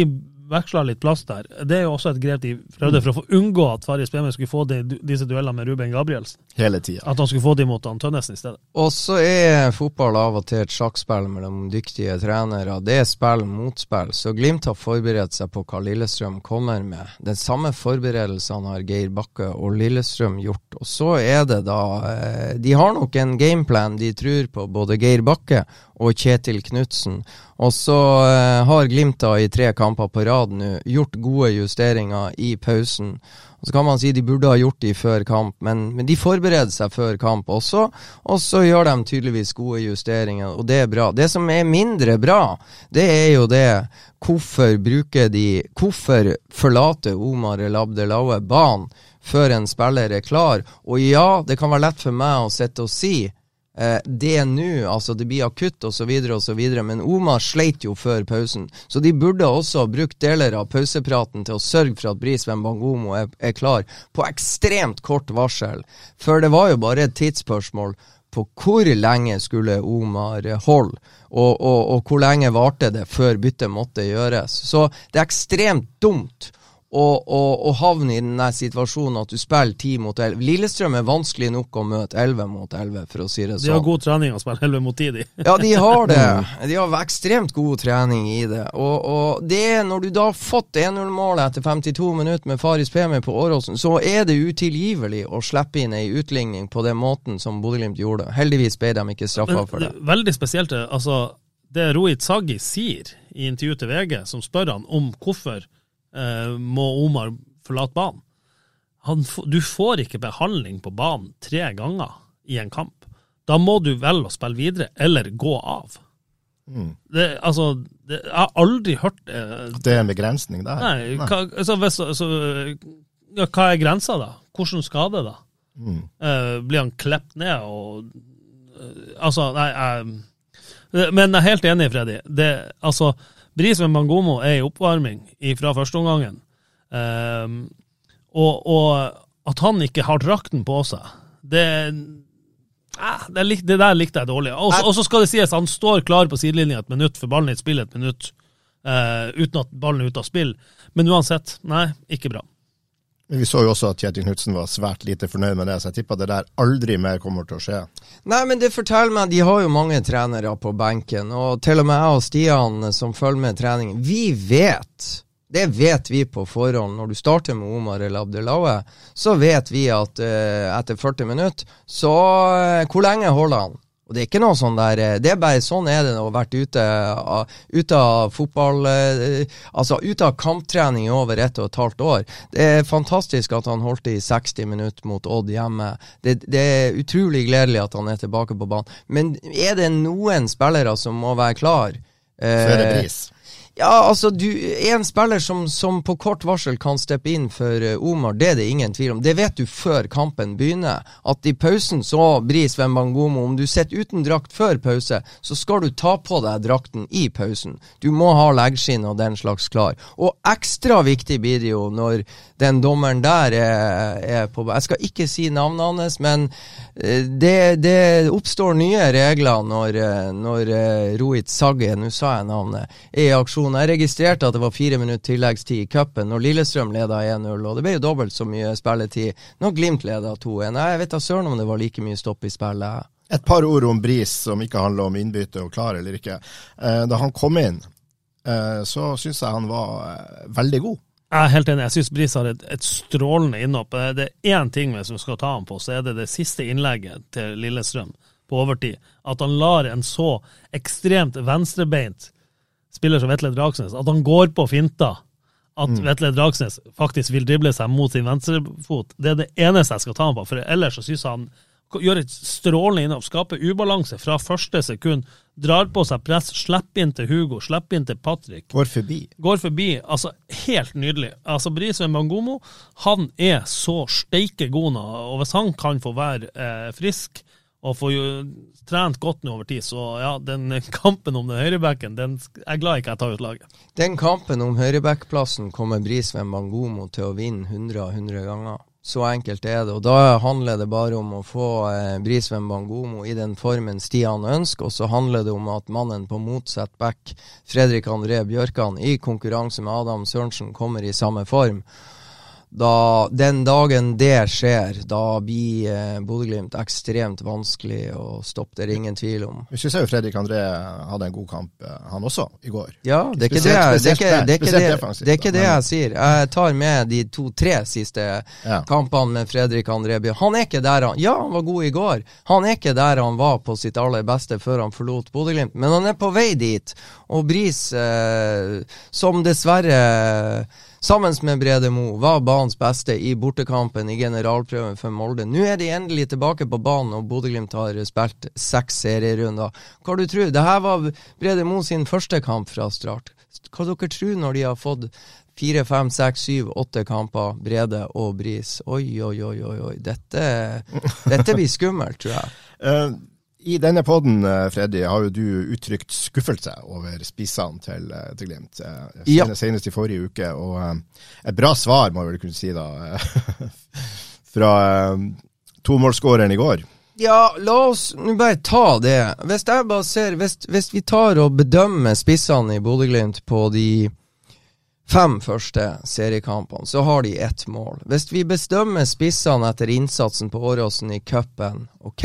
veksla litt plass der. Det er jo også et grep de prøvde for å få unngå at Farris Bemir skulle få de, disse duellene med Ruben Gabrielsen. Hele tida. At han skulle få de mot han Tønnesen i stedet. Og så er fotball av og til et sjakkspill mellom dyktige trenere. Det er spill mot spill. Så Glimt har forberedt seg på hva Lillestrøm kommer med. Den samme forberedelsene har Geir Bakke og Lillestrøm gjort. Og så er det da eh, De har nok en gameplan de tror på, både Geir Bakke og Kjetil Knutsen. Og så eh, har Glimt da i tre kamper på rad nå gjort gode justeringer i pausen. Og Så kan man si de burde ha gjort de før kamp, men, men de forbereder seg før kamp også. Og så gjør de tydeligvis gode justeringer, og det er bra. Det som er mindre bra, det er jo det Hvorfor bruker de Hvorfor forlater Omar Labdelaue banen før en spiller er klar? Og ja, det kan være lett for meg å sitte og si eh, det nå, altså det blir akutt osv., osv., men Omar sleit jo før pausen. Så de burde også brukt deler av pausepraten til å sørge for at Brisveen Bangomo er, er, klar på ekstremt kort varsel. For det var jo bare et tidsspørsmål på hvor lenge skulle Omar holde, og, og, og hvor lenge varte det før byttet måtte gjøres. Så det er ekstremt dumt og havne i den situasjonen at du spiller ti mot elleve. Lillestrøm er vanskelig nok å møte elleve mot elleve, for å si det sånn. De har sånn. god trening å spille elleve mot ti, de. ja, de har det. *laughs* De har ekstremt god trening i det. Og, og det når du da har fått 1-0-målet etter 52 minutter med Faris Pemi på Åråsen, så er det utilgivelig å slippe inn ei utligning på den måten som Bodø-Glimt gjorde. Heldigvis ble de ikke straffa for det. det. Veldig spesielt, altså det Rohit Saggi sier i intervju til VG, som spør han om hvorfor eh, må Omar forlate banen. Han, du får ikke behandling på banen tre ganger i en kamp. Da må du velge å spille videre, eller gå av. Mm. Det, altså, det, jeg har aldri hørt eh, At det er en begrensning der? Nei, nei. Hva, altså, hvis, altså, ja, hva er grensa, da? Hvordan skade, da? Mm. Eh, blir han klept ned og eh, Altså, nei jeg, Men jeg er helt enig, Freddy. Det, altså, Brisveen Bangomo er i oppvarming fra førsteomgangen. Um, og, og, at han ikke har drakten på seg, det, eh, det, det der likte jeg dårlig. Og så skal det sies han står klar på sidelinja et minutt, for ballen er i spill et minutt, uh, uten at ballen er ute av spill. Men uansett, nei, ikke bra. Men Vi så jo også at Kjetil Knutsen var svært lite fornøyd med det, så jeg tipper det der aldri mer kommer til å skje. Nei, men det forteller meg, de har jo mange trenere på benken, og til og med jeg og Stian som følger med treningen, vi vet det vet vi på forhånd. Når du starter med Omar El Abdelawe, så vet vi at uh, etter 40 minutter, så uh, Hvor lenge holder han? Og det er ikke noe sånn der eh, Det er bare sånn er det å ha vært ute, ute av fotball eh, Altså ute av kamptrening i over ett og et halvt år. Det er fantastisk at han holdt det i 60 minutter mot Odd hjemme. Det, det, er utrolig gledelig at han er tilbake på banen. Men er det noen spillere som må være klar? Så er det Bris. Ja, altså, du, en spiller som, som på kort varsel kan steppe inn for uh, Omar, det er det ingen tvil om. Det vet du før kampen begynner. At i pausen så blir Sven Bangomo Om du sitter uten drakt før pause, så skal du ta på deg drakten i pausen. Du må ha leggskinn og den slags klar. Og ekstra viktig blir det jo når den dommeren der er, er på Jeg skal ikke si navnet hans, men uh, det, det, oppstår nye regler når, uh, når Rohit Sagge, nå sa jeg navnet, er i aksjon situasjon. Jeg registrerte at det var fire minutter tilleggstid i cupen når Lillestrøm leda 1-0, og det ble jo dobbelt så mye spilletid når Glimt leda 2-1. Jeg vet da søren om det var like mye stopp i spillet. Et par ord om Bris, som ikke handler om innbytte og klar eller ikke. Eh, da han kom inn, eh, så syns jeg han var eh, veldig god. Jeg er helt enig. Jeg syns Bris har et, et, strålende innhopp. Det er én ting hvis vi skal ta ham på, så er det det siste innlegget til Lillestrøm på overtid. At han lar en så ekstremt venstrebeint spiller som Vetle Dragsnes, at han går på finta. At mm. Vetle Dragsnes faktisk vil drible seg mot sin venstrefot. Det er det eneste jeg skal ta ham på, for ellers så syns han gjør et strålende innhopp, skaper ubalanse fra første sekund. Drar på seg press, slipper inn til Hugo, slipper inn til Patrick. Går forbi. Går forbi. Altså, helt nydelig. Altså, Brisveen Bangomo, han er så steike god nå, og hvis han kan få være eh, frisk, og får jo trent godt nå over tid. Så ja, den kampen om den høyrebacken, den er glad ikke jeg tar ut laget. Den kampen om høyrebackplassen kommer Brisveen Bangomo til å vinne 100 av 100 ganger. Så enkelt er det. Og da handler det bare om å få eh, Brisveen Bangomo i den formen Stian ønsker, og så handler det om at mannen på motsatt back, Fredrik André Bjørkan, i konkurranse med Adam Sørensen, kommer i samme form da, den dagen det skjer, da blir eh, Bodø-Glimt ekstremt vanskelig å stoppe. Det er ingen tvil om. Vi syns jo Fredrik André hadde en god kamp, eh, han også, i går. Ja, det er ikke det, det, er ikke, er er jeg sier. Jeg tar med de to-tre siste ja. kampene med Fredrik André Bye. Han er ikke der han Ja, han var god i går. Han er ikke der han var på sitt aller beste før han forlot Bodø-Glimt, men han er på vei dit. Og Bris, eh, som dessverre sammen med Brede Mo, var banens beste i bortekampen i generalprøven for Molde. Nå er de endelig tilbake på banen, og Bodø-Glimt har spilt seks serierunder. Hva du tror? Dette var Brede Mo sin første kamp fra start. Hva dere tror når de har fått fire, fem, seks, syv, åtte kamper, Brede og Bris? Oi, oi, oi, oi. oi. Dette, dette blir skummelt, tror jeg. *laughs* I denne poden, eh, Freddy, har jo du uttrykt skuffelse over spissene til, eh, til Glimt. Eh, ja. Senest i forrige uke. Og et bra svar, må jeg vel kunne si, da. *laughs* Fra tomålsskåreren i går. Ja, la oss nå bare ta det. Hvis jeg bare ser, hvis, hvis vi tar og bedømmer spissene i Bodø-Glimt på de fem første seriekampene, så har de ett mål. Hvis vi bedømmer spissene etter innsatsen på Åråsen i cupen, ok?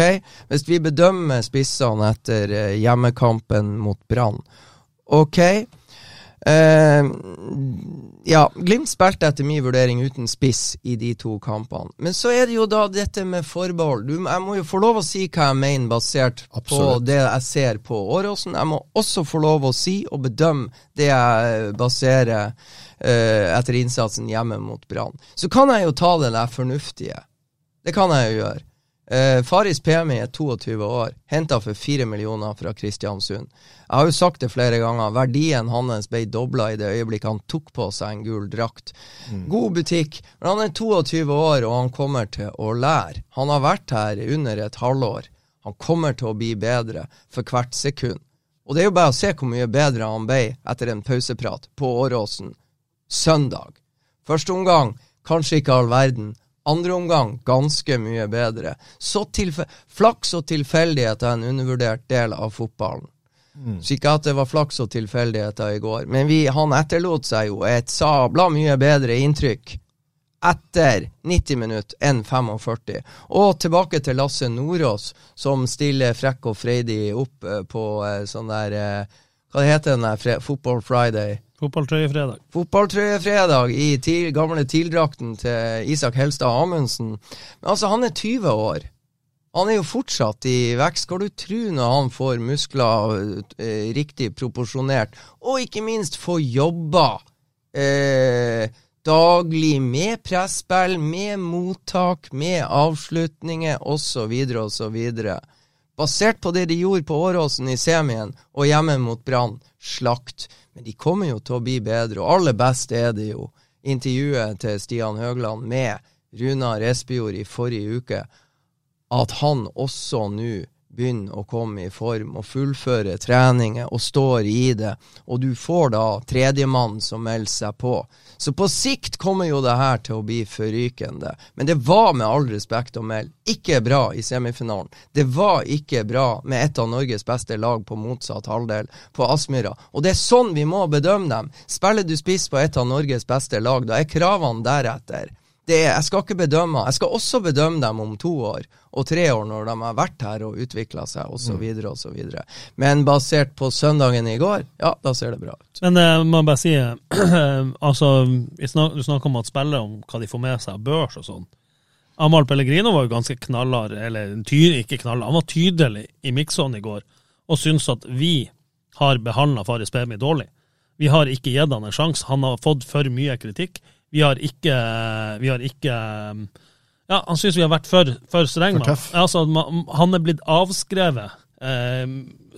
Hvis vi bedømmer spissene etter eh, hjemmekampen mot Brann, ok? Uh, ja, Glimt spilte etter min vurdering uten spiss i de to kampene. Men så er det jo da dette med forbehold. Du, jeg må jo få lov å si hva jeg mener basert Absolutt. på det jeg ser på Åråsen. Jeg må også få lov å si og bedømme det jeg baserer uh, etter innsatsen hjemme mot Brann. Så kan jeg jo ta det der fornuftige. Det kan jeg jo gjøre. Uh, Faris Pemi er 22 år, henta for 4 millioner fra Kristiansund. Jeg har jo sagt det flere ganger, verdien hans ble dobla i det øyeblikket han tok på seg en gul drakt. Mm. God butikk, men han er 22 år, og han kommer til å lære. Han har vært her under et halvår. Han kommer til å bli bedre for hvert sekund. Og det er jo bare å se hvor mye bedre han ble etter en pauseprat på Åråsen søndag. Første omgang kanskje ikke all verden, andre omgang ganske mye bedre. Så flaks og tilfeldighet er en undervurdert del av fotballen. Mm. Så ikke at det var flaks og tilfeldigheter i går, men vi, han etterlot seg jo et sabla mye bedre inntrykk etter 90 minutter enn 45. Og tilbake til Lasse Nordås, som stiller frekk og freidig opp eh, på eh, sånn der eh, Hva heter den der Football Friday? Fotballtrøyefredag. Fotballtrøyefredag i til, gamle TIL-drakten til Isak Helstad Amundsen. Men altså, han er 20 år. Han er jo fortsatt i vekst. Skal du tro når han får muskler eh, riktig proporsjonert, og ikke minst får jobba eh, daglig med presspill, med mottak, med avslutninger osv. osv. Basert på det de gjorde på Åråsen i semien og hjemme mot Brann, slakt. Men de kommer jo til å bli bedre, og aller best er det jo intervjuet til Stian Høgland med Runar Espejord i forrige uke, at han også nå begynner å komme i form og fullføre treninger og står i det, og du får da tredjemann som melder seg på. Så på sikt kommer jo det her til å bli forrykende. Men det var med all respekt å melde ikke bra i semifinalen. Det var ikke bra med et av Norges beste lag på motsatt halvdel på Aspmyra. Og det er sånn vi må bedømme dem. Spiller du spiss på et av Norges beste lag, da er kravene deretter det, jeg skal ikke bedømme. Jeg skal også bedømme dem om to år og tre år når de har vært her og utvikla seg osv. Mm. osv. Men basert på søndagen i går, ja, da ser det bra ut. Men uh, må bare si, *clears throat* altså, snak, du snakker om at spillere om hva de får med seg av børs og sånn. Amal Pellegrino var jo ganske knallhard, eller tydelig, ikke knallhard, han var tydelig i mikssonen i går og syntes at vi har behandla Faris Bemi dårlig. Vi har ikke gitt han en sjanse. Han har fått for mye kritikk. Vi har ikke, vi har ikke ja, Han syns vi har vært for, for strenge. Altså, han er blitt avskrevet, eh,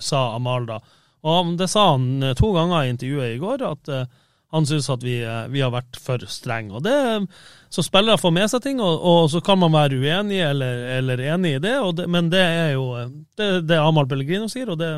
sa Amal da. Og Det sa han eh, to ganger i intervjuet i går, at eh, han syns at vi, eh, vi, har vært for strenge. Og det, så spillere får med seg ting, og, og så kan man være uenig eller, eller enig i det, det, men det er jo det, det Amal Pellegrino sier, og det,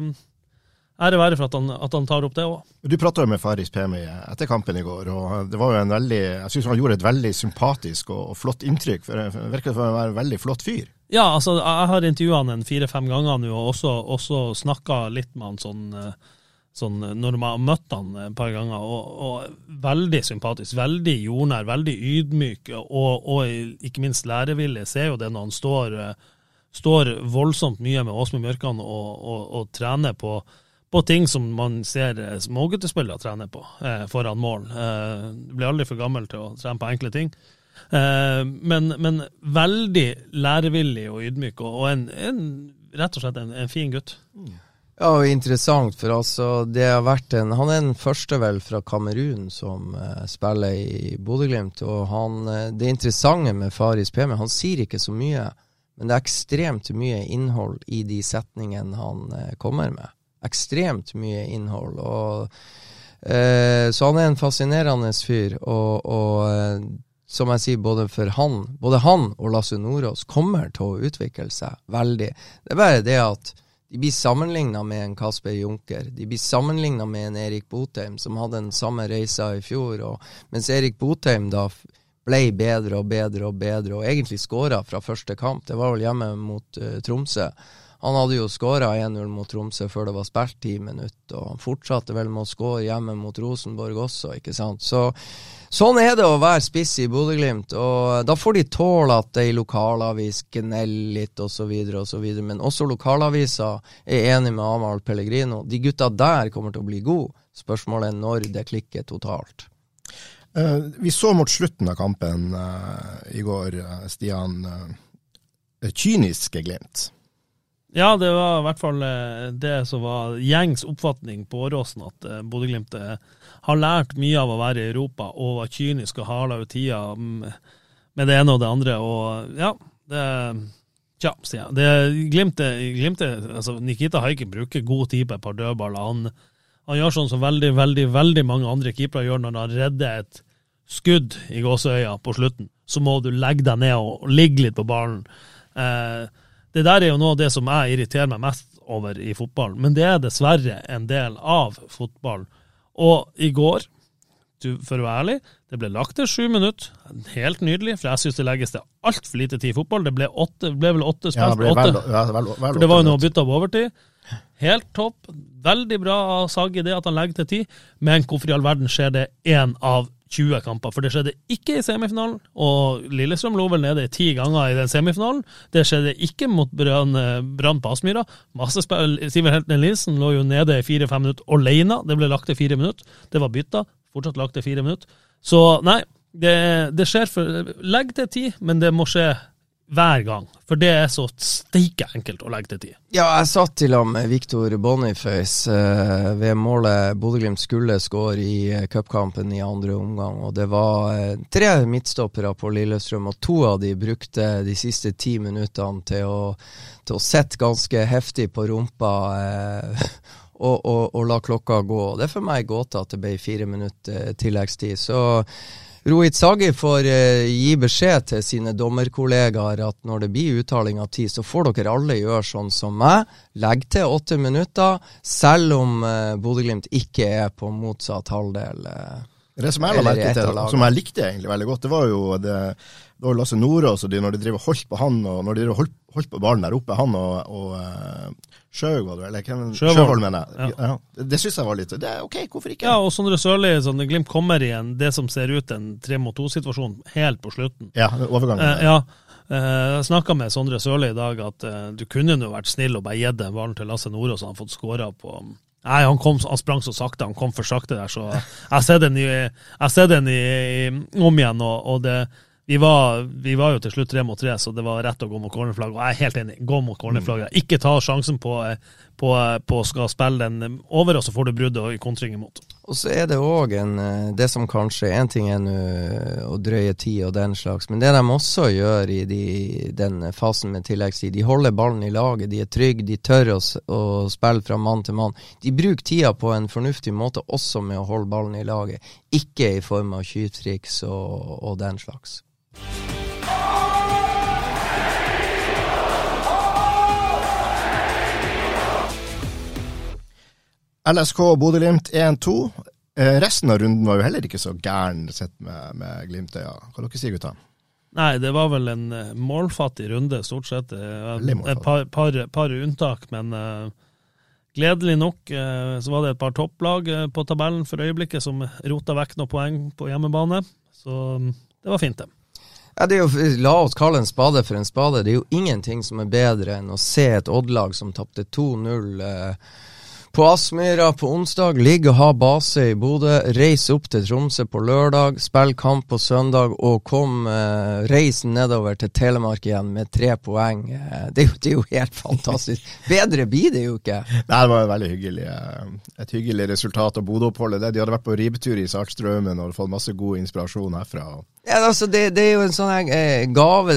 ære være for at han, at han, tar opp det òg. Du prata med Faris Pemi etter kampen i går, og det var jo en veldig, jeg synes han gjorde et veldig sympatisk og, og flott inntrykk. for Han virker å være en veldig flott fyr. Ja, altså jeg har intervjua han en fire-fem ganger nå, og også, også snakka litt med han sånn, sånn når man har møtt han et par ganger. Og, og veldig sympatisk, veldig jordnær, veldig ydmyk, og, og ikke minst lærevillig. Ser jo det når han står, står voldsomt mye med Åsmund Bjørkan og, og trener på på ting som man ser eh, småguttespillere trene på eh, foran mål. Eh, blir aldri for gammel til å trene på enkle ting. Eh, men, men, veldig lærevillig og ydmyk, og, og en, en, rett og slett en, en fin gutt. Ja, og interessant, for altså det har vært en Han er den første vel fra Kamerun som uh, spiller i Bodø-Glimt. Og han, uh, det interessante med Faris PM, han sier ikke så mye, men det er ekstremt mye innhold i de setningene han uh, kommer med ekstremt mye innhold. Og, eh, så han er en fascinerende fyr. Og, og eh, som jeg sier, både for han, både han og Lasse Nordås kommer til å utvikle seg veldig. Det er bare det at de blir sammenligna med en Kasper Junker. De blir sammenligna med en Erik Botheim, som hadde den samme reisa i fjor. Og, mens Erik Botheim da ble bedre og bedre og bedre, og egentlig skåra fra første kamp. Det var vel hjemme mot uh, Tromsø. Han hadde jo skåra 1-0 mot Tromsø før det var spilt ti minutter, og han fortsatte vel med å skåre hjemme mot Rosenborg også, ikke sant. Så sånn er det å være spiss i Bodø-Glimt, og da får de tåle at ei lokalavis gneller litt osv., osv., men også lokalaviser er enig med Amahl Pellegrino. De gutta der kommer til å bli gode. Spørsmålet er når det klikker totalt. Uh, vi så mot slutten av kampen uh, i går, uh, Stian, kyniske Glimt. Ja, det var i hvert fall eh, det som var gjengs oppfatning på Åråsen, at eh, Bodø-Glimt eh, har lært mye av å være i Europa og var kynisk og hala ut tida med det ene og det andre. Og ja, det Tja, sier jeg. Det, glimtet, glimtet altså Nikita Haiken bruker god tid på et par dødballer. Han, han, gjør sånn som veldig, veldig veldig mange andre keepere gjør når han redder et skudd i gåseøya på slutten. Så må du legge deg ned og ligge litt på ballen. Eh, det der er jo noe av det som jeg irriterer meg mest over i fotball, men det er dessverre en del av fotball. Og i går, for å være ærlig, det ble lagt til sju minutter. Helt nydelig, for jeg syns det legges til altfor lite tid i fotball. Det ble, åtte, ble vel åtte spilt. Ja, det, for det var jo noe å bytte på overtid. Helt topp. Veldig bra av Sagi det at han legger til tid, men hvorfor i all verden skjer det én av 20 kamper, for det skjedde ikke i semifinalen. Og Lillestrøm lå vel nede ti ganger i den semifinalen. Det skjedde ikke mot Brann på Aspmyra. Siver Helten Nilsen lå jo nede i fire-fem minutter alene. Det ble lagt til fire minutter. Det var bytta. Fortsatt lagt til fire minutter. Så nei, det, det skjer for Legg til ti, men det må skje hver gang. For det er så steike enkelt å legge til tid. Ja, jeg satt til ham med Viktor Boniface uh, ved målet Bodø-Glimt skulle skåre i uh, cupkampen i andre omgang. Og det var uh, tre midtstoppere på Lillestrøm, og to av de brukte de siste ti minuttene til å, til å sette ganske heftig på rumpa. *laughs* og, og, og la klokka gå. Det er for meg gåta at det ble fire minutter eh, tilleggstid. Så Rohit Sagi får eh, gi beskjed til sine dommerkollegaer at når det blir uttaling av tid, så får dere alle gjøre sånn som meg. Legg til åtte minutter, selv om eh, Bodø-Glimt ikke er på motsatt halvdel. Eh. Det som jeg la merke til, som jeg likte egentlig veldig godt, det var jo det, det var Lasse Nordås og de når de driver holdt på han, og når de driver holdt, holdt på ballen der oppe, han og, og uh, Sjøhaug, var det? Eller hvem? Sjøvold. Mener jeg. Ja. Ja. Det, syns jeg var litt Det er ok, hvorfor ikke? Ja, og Sondre Sørli, sånn, Glimt kommer i en, det som ser ut en tre mot to-situasjon helt på slutten. Ja, overgangen. Eh, ja, eh, jeg snakka med Sondre Sørli i dag at eh, du kunne jo vært snill og bare gitt den ballen til Lasse Nordås, så han fått skåra på Nei, han, kom, han sprang så sakte, han kom for sakte der, så jeg ser den, i, jeg ser den i, i, om igjen, og, og det vi var, vi var jo til slutt tre mot tre, så det var rett å gå mot cornerflagg. Og jeg er helt enig, gå mot cornerflagget. Ikke ta sjansen på, på, på skal spille den over, og så får du bruddet og kontring imot. Og så er det òg en eh, Det som kanskje En ting er nå å drøye tid og den slags, men det de også gjør i de, den fasen med tilleggstid, de holder ballen i laget, de er trygge, de tør å, å spille fra mann til mann. De bruker tida på en fornuftig måte også med å holde ballen i laget, ikke i form av skytriks og, og den slags. LSK Bodø-Glimt 1-2. Eh, resten av runden var jo heller ikke så gæren sett med, med Glimt-øya. Hva dere sier gutta? Nei, det var vel en eh, målfattig runde, stort sett. Eh. Et par, par, par unntak, men uh, gledelig nok uh, så var det et par topplag uh, på tabellen for øyeblikket som rota vekk noen poeng på hjemmebane. Så um, det var fint, det. Ja, det er jo, la oss kalle en spade for en spade. Det er jo ingenting som er bedre enn å se et Odd-lag som tapte 2-0 eh, på Aspmyra på onsdag. Ligge og ha base i Bodø. Reise opp til Tromsø på lørdag. Spille kamp på søndag og kom eh, reisen nedover til Telemark igjen med tre poeng. Eh, det, er jo, det er jo helt *laughs* fantastisk. Bedre blir det jo ikke. Nei, det var et veldig hyggelig, eh, et hyggelig resultat av Bodø-oppholdet. Det- De hadde vært på ribetur i Sartstraumen og fått masse god inspirasjon herfra. Ja, altså det, det er jo en sånn eh, gave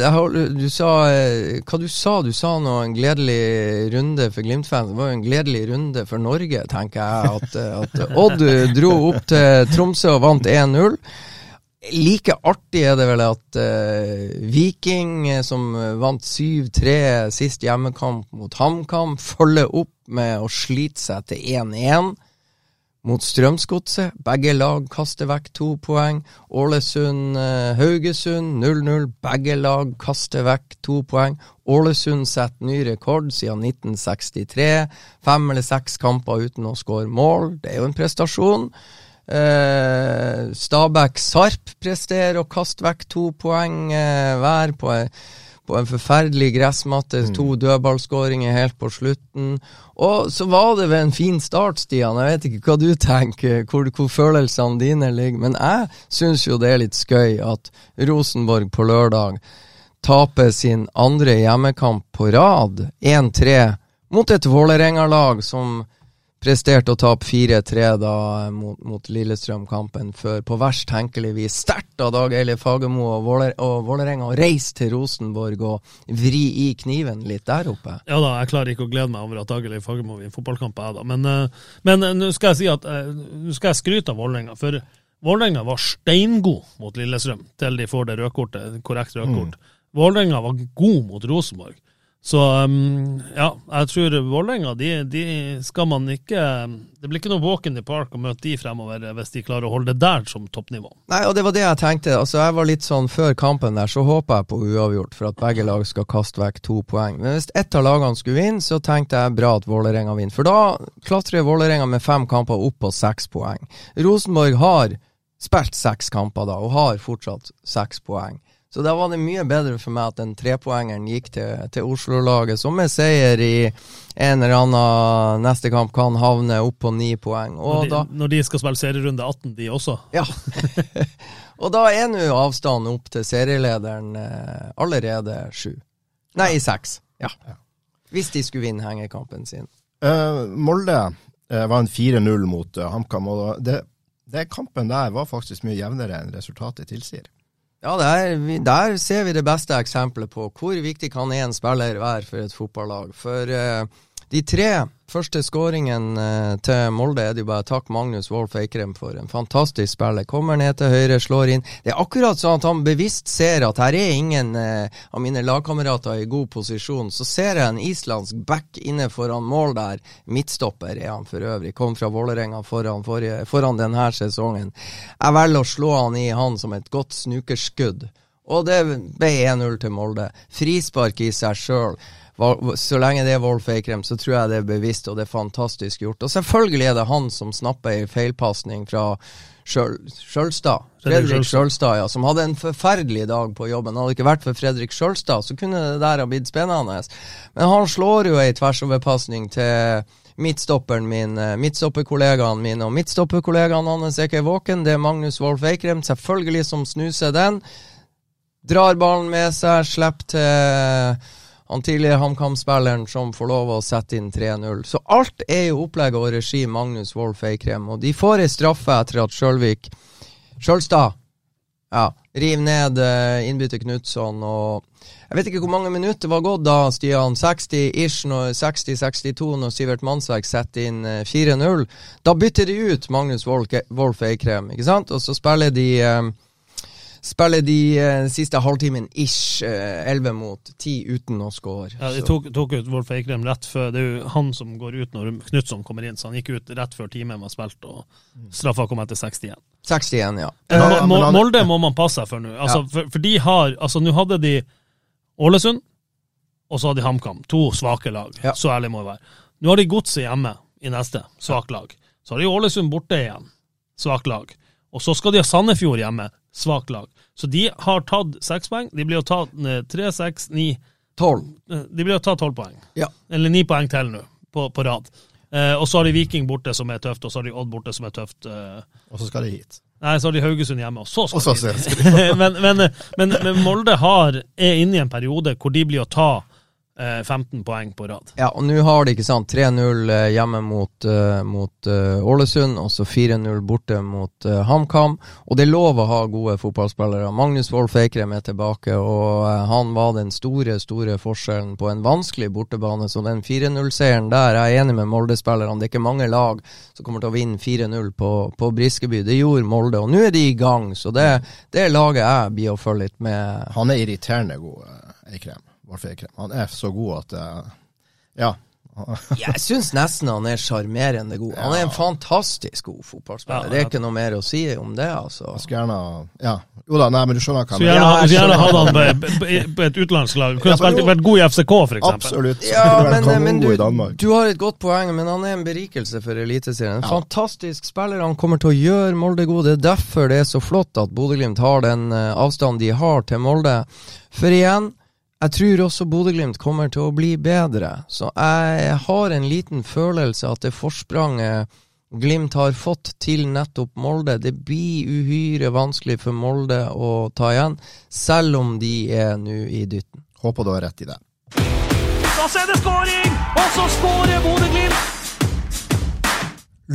Du sa eh, Hva du sa du? sa nå en gledelig runde for Glimt-fans. Det var jo en gledelig runde for Norge, tenker jeg. At, eh, at Odd dro opp til Tromsø og vant 1-0. Like artig er det vel at eh, Viking, eh, som vant 7-3 sist hjemmekamp mot HamKam, følger opp med å slite seg til 1-1 mot Strømsgodset. Begge lag kaster vekk to poeng. Ålesund-Haugesund 0-0. Begge lag kaster vekk to poeng. Ålesund setter ny rekord siden 1963. Fem eller seks kamper uten å skåre mål. Det er jo en prestasjon. Eh, Stabæk Sarp presterer å kaste vekk to poeng eh, hver på, på en forferdelig gressmatte. To dødballskåringer helt på slutten. Og så var det ved en fin start, Stian. Jeg vet ikke hva du tenker, hvor, hvor følelsene dine ligger. Men jeg syns jo det er litt skøy at Rosenborg på lørdag taper sin andre hjemmekamp på rad, 1-3, mot et Vålerenga-lag som presterte å tape 4-3 da mot, mot Lillestrøm-kampen før, på verst tenkelig vis. Sterkt av Dag Eilif Fagermo og, Våler, og Vålerenga å reise til Rosenborg og vri i kniven litt der oppe. Ja da, jeg klarer ikke å glede meg over at Dagelig Fagermo vinner fotballkamp, jeg da. Men, eh, men eh, nå skal jeg si at eh, nå skal jeg skryte av Vålerenga. For Vålerenga var steingod mot Lillestrøm til de får det rødkortet, korrekt rødkort. Vålerenga var god mot Rosenborg. Så um, ja, jeg tror Vålerenga, de, de skal man ikke Det blir ikke noe walk in the park å møte de fremover eh, hvis de klarer å holde det der som toppnivå. Nei, og det var det jeg tenkte. Altså, jeg var litt sånn Før kampen der så håpa jeg på uavgjort, for at begge lag skal kaste vekk to poeng. Men hvis ett av lagene skulle vinne, så tenkte jeg bra at Vålerenga vinner. For da klatrer Vålerenga med fem kamper opp på seks poeng. Rosenborg har spilt seks kamper da, og har fortsatt seks poeng. Så da var det mye bedre for meg at den trepoengeren gikk til, til Oslo-laget, som med seier i en eller annen neste kamp kan havne opp på ni poeng. Når de, da når de skal spille serierunde 18, de også. ja. *laughs* og da er nå avstanden opp til serielederen eh, allerede sju. Nei, seks. Ja. Hvis de skulle vinne hengekampen sin. Uh, Molde uh, var en 4-0 mot uh, HamKam, og det, det kampen der var faktisk mye jevnere enn resultatet tilsier. Ja, der, der ser vi det beste eksempelet på hvor viktig kan én spiller være for et fotballag. For eh, De tre første skåringen eh, til Molde er det jo bare takk Magnus Wolff Eikrem for. En fantastisk spiller. Kommer ned til høyre, slår inn. Det er akkurat sånn at han bevisst ser at her er ingen eh, av mine lagkamerater i god posisjon. Så ser jeg en islandsk back inne foran mål der. Midtstopper er han for øvrig. Kom fra Vålerenga foran, foran denne sesongen. Jeg velger å slå han i han som et godt snukerskudd. Og det ble 1-0 til Molde. Frispark i seg sjøl. Så lenge det er Wolf Eikrem, så tror jeg det er bevisst, og det er fantastisk gjort. Og selvfølgelig er det han som snapper ei feilpasning fra Sjøl- Sjølstad. Fredrik. Sjølstad, ja. Som hadde en forferdelig dag på jobben. Hadde det ikke vært for Fredrik Sjølstad, så kunne det der ha blitt spennende. Men han slår jo ei tversoverpasning til midtstopperen min, eh, midtstopperkollegaen min, og midtstopperkollegaen hans er ikke våken. Det er Magnus Wolf Eikrem, selvfølgelig, som snuser den. Drar ballen med seg, slipper til han tidligere HamKam-spilleren som får lov å sette inn 3-0. Så alt er jo opplegg og regi Magnus Wolff Eikrem, og de får ei straffe etter at Sjølvik Sjølstad ja, river ned uh, innbytter Knutson og Jeg vet ikke hvor mange minutter var gått da, Stian. 60-ish, når- 60-62 når Sivert Mannsverk setter inn eh, 4-0. Da bytter de ut Magnus Wolff Eikrem, ikke sant? Og så spiller de eh, Spiller de uh, siste halvtimen ish, elleve 11 mot 10 uten å score. Ja, de tok, tok ut Wolf Eikrem rett før Det er jo han som går ut når Knutson kommer inn, så han gikk ut rett før timen var spilt, og straffa kom etter 61. 61, ja. Men Ja, men han- Molde må man passe seg for nå. Altså, for, for de har Altså, nå hadde de Ålesund, og så hadde de HamKam. To svake lag. Ja. Så ærlig må jeg være. Nå har de Godset hjemme i neste, svakt lag. Så har de Ålesund borte igjen, svakt lag. Og så skal de ha Sandefjord hjemme, svakt lag. Så de har tatt seks poeng. De blir å ta eh, tre, seks, ni 12. eh, De blir å ta tolv poeng. Ja. Eller ni poeng til nå, på, på rad. Eh, og så har de Viking borte, som er tøft, og så har de Odd borte, som er tøft. Eh, Og så skal de hit. Nei, så har de Haugesund hjemme, og så skal Og så de hit. *laughs* men, men, men, men Molde har, er inne i en periode hvor de blir å ta 15 poeng på rad. Ja, og nå har de ikke sant 3-0 eh, hjemme mot, eh, mot eh, Ålesund, og så 4-0 borte mot eh, HamKam. Og det er lov å ha gode fotballspillere. Magnus Wolff Eikrem er tilbake, og eh, han var den store, store forskjellen på en vanskelig bortebane. Så den 4-0-seieren der, jeg er enig med Molde-spillerne. Det er ikke mange lag som kommer til å vinne 4-0 på, på Briskeby. Det gjorde Molde, og nå er de i gang. Så det, det laget jeg blir å følge litt med. Han er irriterende god, eh, Eikrem. Han er så god at eh, Ja. *laughs* Jeg syns nesten han er sjarmerende god. Han er en fantastisk god fotballspiller. Ja, det er ikke noe mer å si om det, altså. Jeg skulle gjerne Ja. Jo da, nei, men du skjønner hva jeg mener. så gjerne hatt han på, et utenlandslag. Kunne Ja, spilt, vært god i FCK, for eksempel. Absolutt. Ja, men, men du, du har et godt poeng, men han er en berikelse for Eliteserien. En Ja. fantastisk spiller. Han kommer til å gjøre Molde god. Det er derfor det er så flott at Bodø-Glimt har den eh, avstanden de har til Molde. For igjen, jeg tror også Bodø-Glimt kommer til å bli bedre. Så jeg har en liten følelse at det forspranget Glimt har fått til nettopp Molde, det blir uhyre vanskelig for Molde å ta igjen, selv om de er nå i dytten. Håper du har rett i det. Da er det skåring! Og så skårer Bodø-Glimt!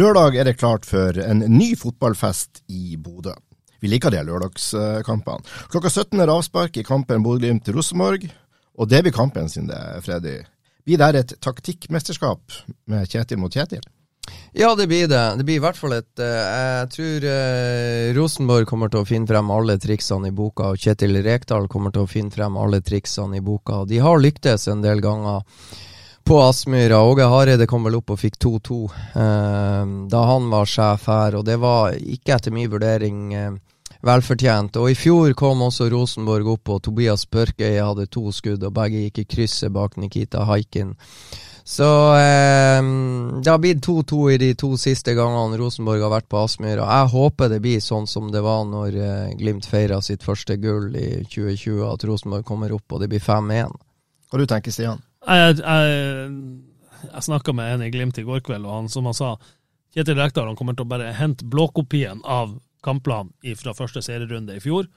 Lørdag er det klart for en ny fotballfest i Bodø. Vi liker de lørdagskampene. Klokka 17 er avspark i kampen Bodø-Glimt-Rosenborg, og det blir kampen sin det, Freddy. Blir det et taktikkmesterskap med Kjetil mot Kjetil? Ja, det blir det. Det blir i hvert fall et eh, Jeg tror eh, Rosenborg kommer til å finne frem alle triksene i boka, og Kjetil Rekdal kommer til å finne frem alle triksene i boka. De har lyktes en del ganger på Aspmyra. Åge Hareide kom vel opp og fikk 2-2 eh, da han var sjef her, og det var ikke etter min vurdering velfortjent. Og i fjor kom også Rosenborg opp, og Tobias Børkøy hadde to skudd, og begge gikk i krysset bak Nikita Haikin. Så eh, det har blitt 2-2 i de to siste gangene Rosenborg har vært på Aspmyra. Jeg håper det blir sånn som det var når eh, Glimt feira sitt første gull i 2020, at Rosenborg kommer opp og det blir 5-1. Hva du tenker Stian? Jeg, jeg, jeg snakka med en i Glimt i går kveld, og han som han sa Kjetil Rekdal han kommer til å bare hente blåkopien av kampplanen fra første serierunde i fjor.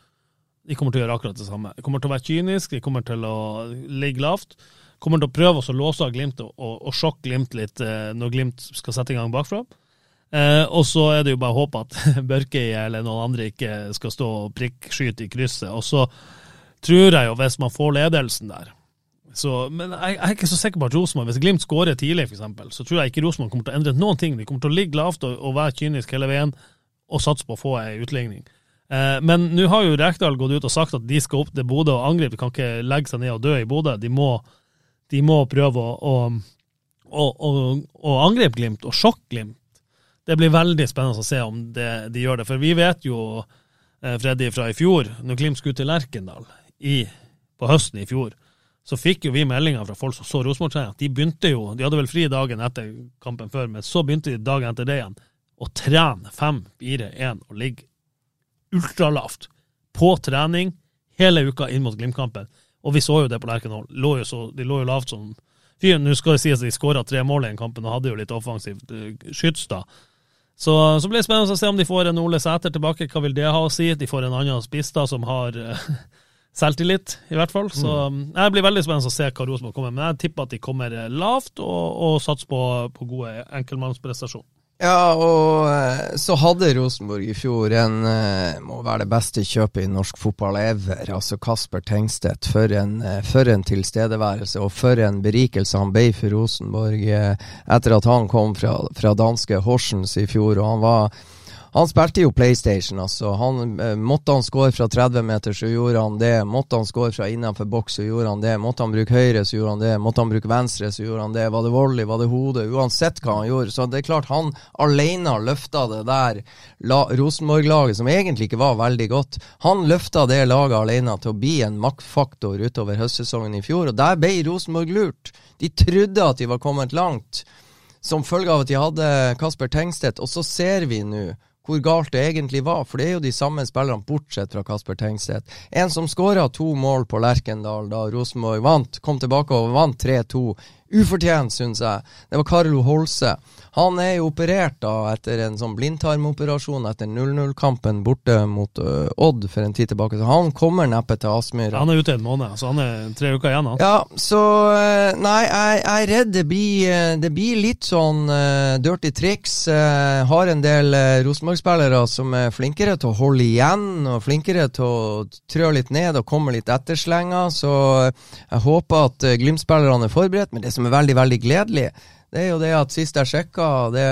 De kommer til å gjøre akkurat det samme. De kommer til å være kyniske, de kommer til å ligge lavt. De Kommer til å prøve å låse av Glimt og, og, og sjokke Glimt litt eh, når Glimt skal sette i gang bakfra. Eh, og så er det jo bare å håpe at *laughs* Børkei eller noen andre ikke skal stå og prikkskyte i krysset. Og så tror jeg jo, hvis man får ledelsen der, Så, men jeg, jeg er ikke så sikker på at Rosenborg, hvis Glimt skårer tidlig, eksempel, så tror jeg ikke Rosenborg kommer til å endre noen ting. De kommer til å ligge lavt og, og være kynisk hele veien, og satse på å få ei utligning. Eh, men nå har jo Rekdal gått ut og sagt at de skal opp til Bodø og angripe. De kan ikke legge seg ned og dø i Bodø. De må, de må prøve å, å, å, å, angripe Glimt, og sjokke Glimt. Det blir veldig spennende å se om det, de gjør det. For vi vet jo, eh, Freddy, fra i fjor, når Glimt skulle til Lerkendal i, på høsten i fjor, så fikk jo vi meldinger fra folk som så Rosenborg-trening, de begynte jo De hadde vel fri dagen etter kampen før, men så begynte de dagen etter det igjen å trene 5-4-1 og ligge ultralavt på trening hele uka inn mot Glimt-kampen. Og vi så jo det på Lerkendal. De lå jo lavt som fyren. Nå skal det sies at de skåra tre mål i den kampen og hadde jo litt offensivt uh, skyts da. Så, så blir det spennende å se om de får en Ole Sæter tilbake. Hva vil det ha å si? De får en annen spiss da som har uh, *laughs* selvtillit, i hvert fall. Så mm. det blir veldig spennende å se hva Rosenborg kommer med. Men jeg tipper at de kommer lavt og, og satser på, på gode enkeltmannsprestasjoner. Ja, og eh, så hadde Rosenborg i fjor en eh, må være det beste kjøpet i norsk fotball ever. Altså Kasper Tengstedt. For en, eh, for en tilstedeværelse, og for en berikelse han ble for Rosenborg etter at han kom fra, fra danske Horsens i fjor. og han var han spilte jo PlayStation, altså. Han, eh, måtte han score fra 30 meter, så gjorde han det. Måtte han score fra innenfor boks, så gjorde han det. Måtte han bruke høyre, så gjorde han det. Måtte han bruke venstre, så gjorde han det. Var det volley, var det hode? Uansett hva han gjorde. Så det er klart, han alene løfta det der Rosenborg-laget, som egentlig ikke var veldig godt. Han løfta det laget alene til å bli en maktfaktor utover høstsesongen i fjor, og der ble Rosenborg lurt. De trodde at de var kommet langt som følge av at de hadde Kasper Tengstedt, og så ser vi nå hvor galt det egentlig var, for det er jo de samme spillerne, bortsett fra Kasper Tengstedt. En som skåra to mål på Lerkendal da Rosenborg vant, kom tilbake og vant 3-2. Ufortjent, syns jeg. Det var Carlo Holse. Han er jo operert da etter en sånn blindtarmoperasjon etter 0-0-kampen borte mot uh, Odd for en tid tilbake, så han kommer neppe til Aspmyra. Han er ute en måned, så han er tre uker igjen. Han. Ja, så uh, Nei, jeg, jeg, er redd det blir, uh, det blir litt sånn dirty triks. har en del Rosenborg-spillere som er flinkere til å holde igjen, og flinkere til å trø litt ned og komme litt etterslenga, så jeg håper at Glimt-spillerne er forberedt. Men det som er veldig, veldig gledelig, det er jo det at sist jeg sjekka, det,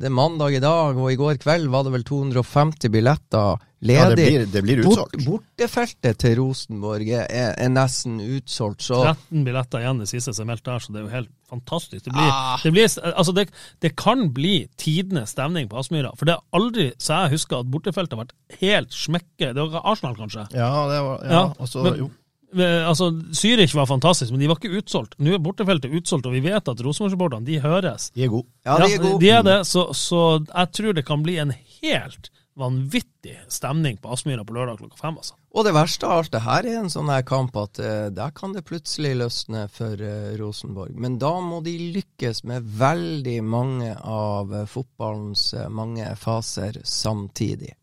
det, er mandag i dag, og i går kveld var det vel 250 billetter ledig. Ja, det blir, det blir utsolgt. Bort, bortefeltet til Rosenborg er, er, nesten utsolgt. Så. 13 billetter igjen det siste som er meldt der, så det er jo helt fantastisk. Det, blir, ah. det, blir, altså det, kan bli tidenes stemning på Aspmyra. For det er aldri så jeg husker at bortefeltet har vært helt smekke. Det var Arsenal, kanskje? Ja, det var, ja, ja altså, men, jo. Altså, Zürich var fantastisk, men de var ikke utsolgt. Nå er bortefeltet utsolgt, og vi vet at Rosenborg-supporterne de høres. De er gode. Ja, de er gode. Ja, de er det, så, så, jeg tror det kan bli en helt vanvittig stemning på Aspmyra på lørdag klokka fem. altså. Og det verste av alt det her er en sånn her kamp at uh, der kan det plutselig løsne for uh, Rosenborg. Men da må de lykkes med veldig mange av uh, fotballens mange faser samtidig.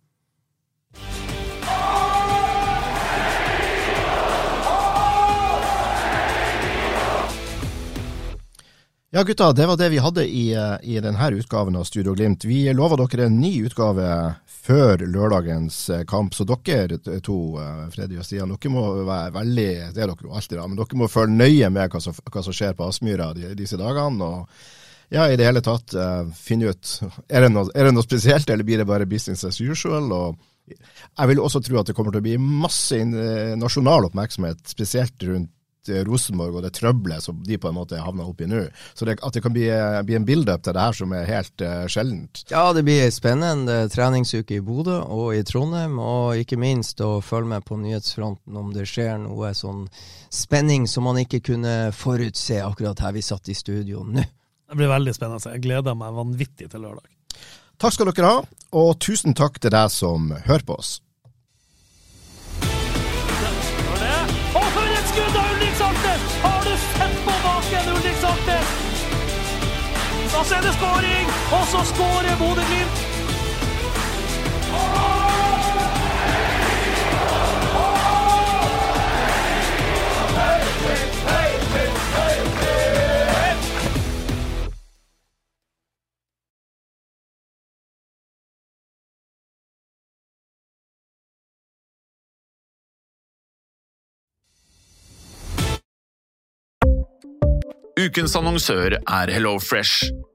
Ja, gutta, det var det vi hadde i, eh, i denne utgaven av Studio Glimt. Vi lover dere en ny utgave før lørdagens eh, kamp. Så dere to, eh, Freddy og Stian, dere må være veldig Det er dere jo alltid, da, men dere må følge nøye med hva som, hva som skjer på Aspmyra disse dagene. og ja, i det hele tatt finne ut er det, noe, er det noe spesielt, eller blir det bare business as usual? og jeg vil også tro at det kommer til å bli masse nasjonal oppmerksomhet, spesielt rundt Rosenborg og det trøbbelet som de på en måte havna oppi nå. Så det, at det kan bli, eh, bli en build-up til det her som er helt uh, sjeldent. Ja, det blir ei spennende treningsuke i Bodø og i Trondheim, og ikke minst å følge med på nyhetsfronten om det skjer noe sånn spenning som man ikke kunne forutse akkurat her vi satt i studio nå. Det blir veldig spennende. Jeg gleder meg vanvittig til lørdag. Takk skal dere ha, og tusen takk til deg som hører på oss. og så er det skåring! Og så skårer Bodø-Glimt! Ukens annonsør er HelloFresh.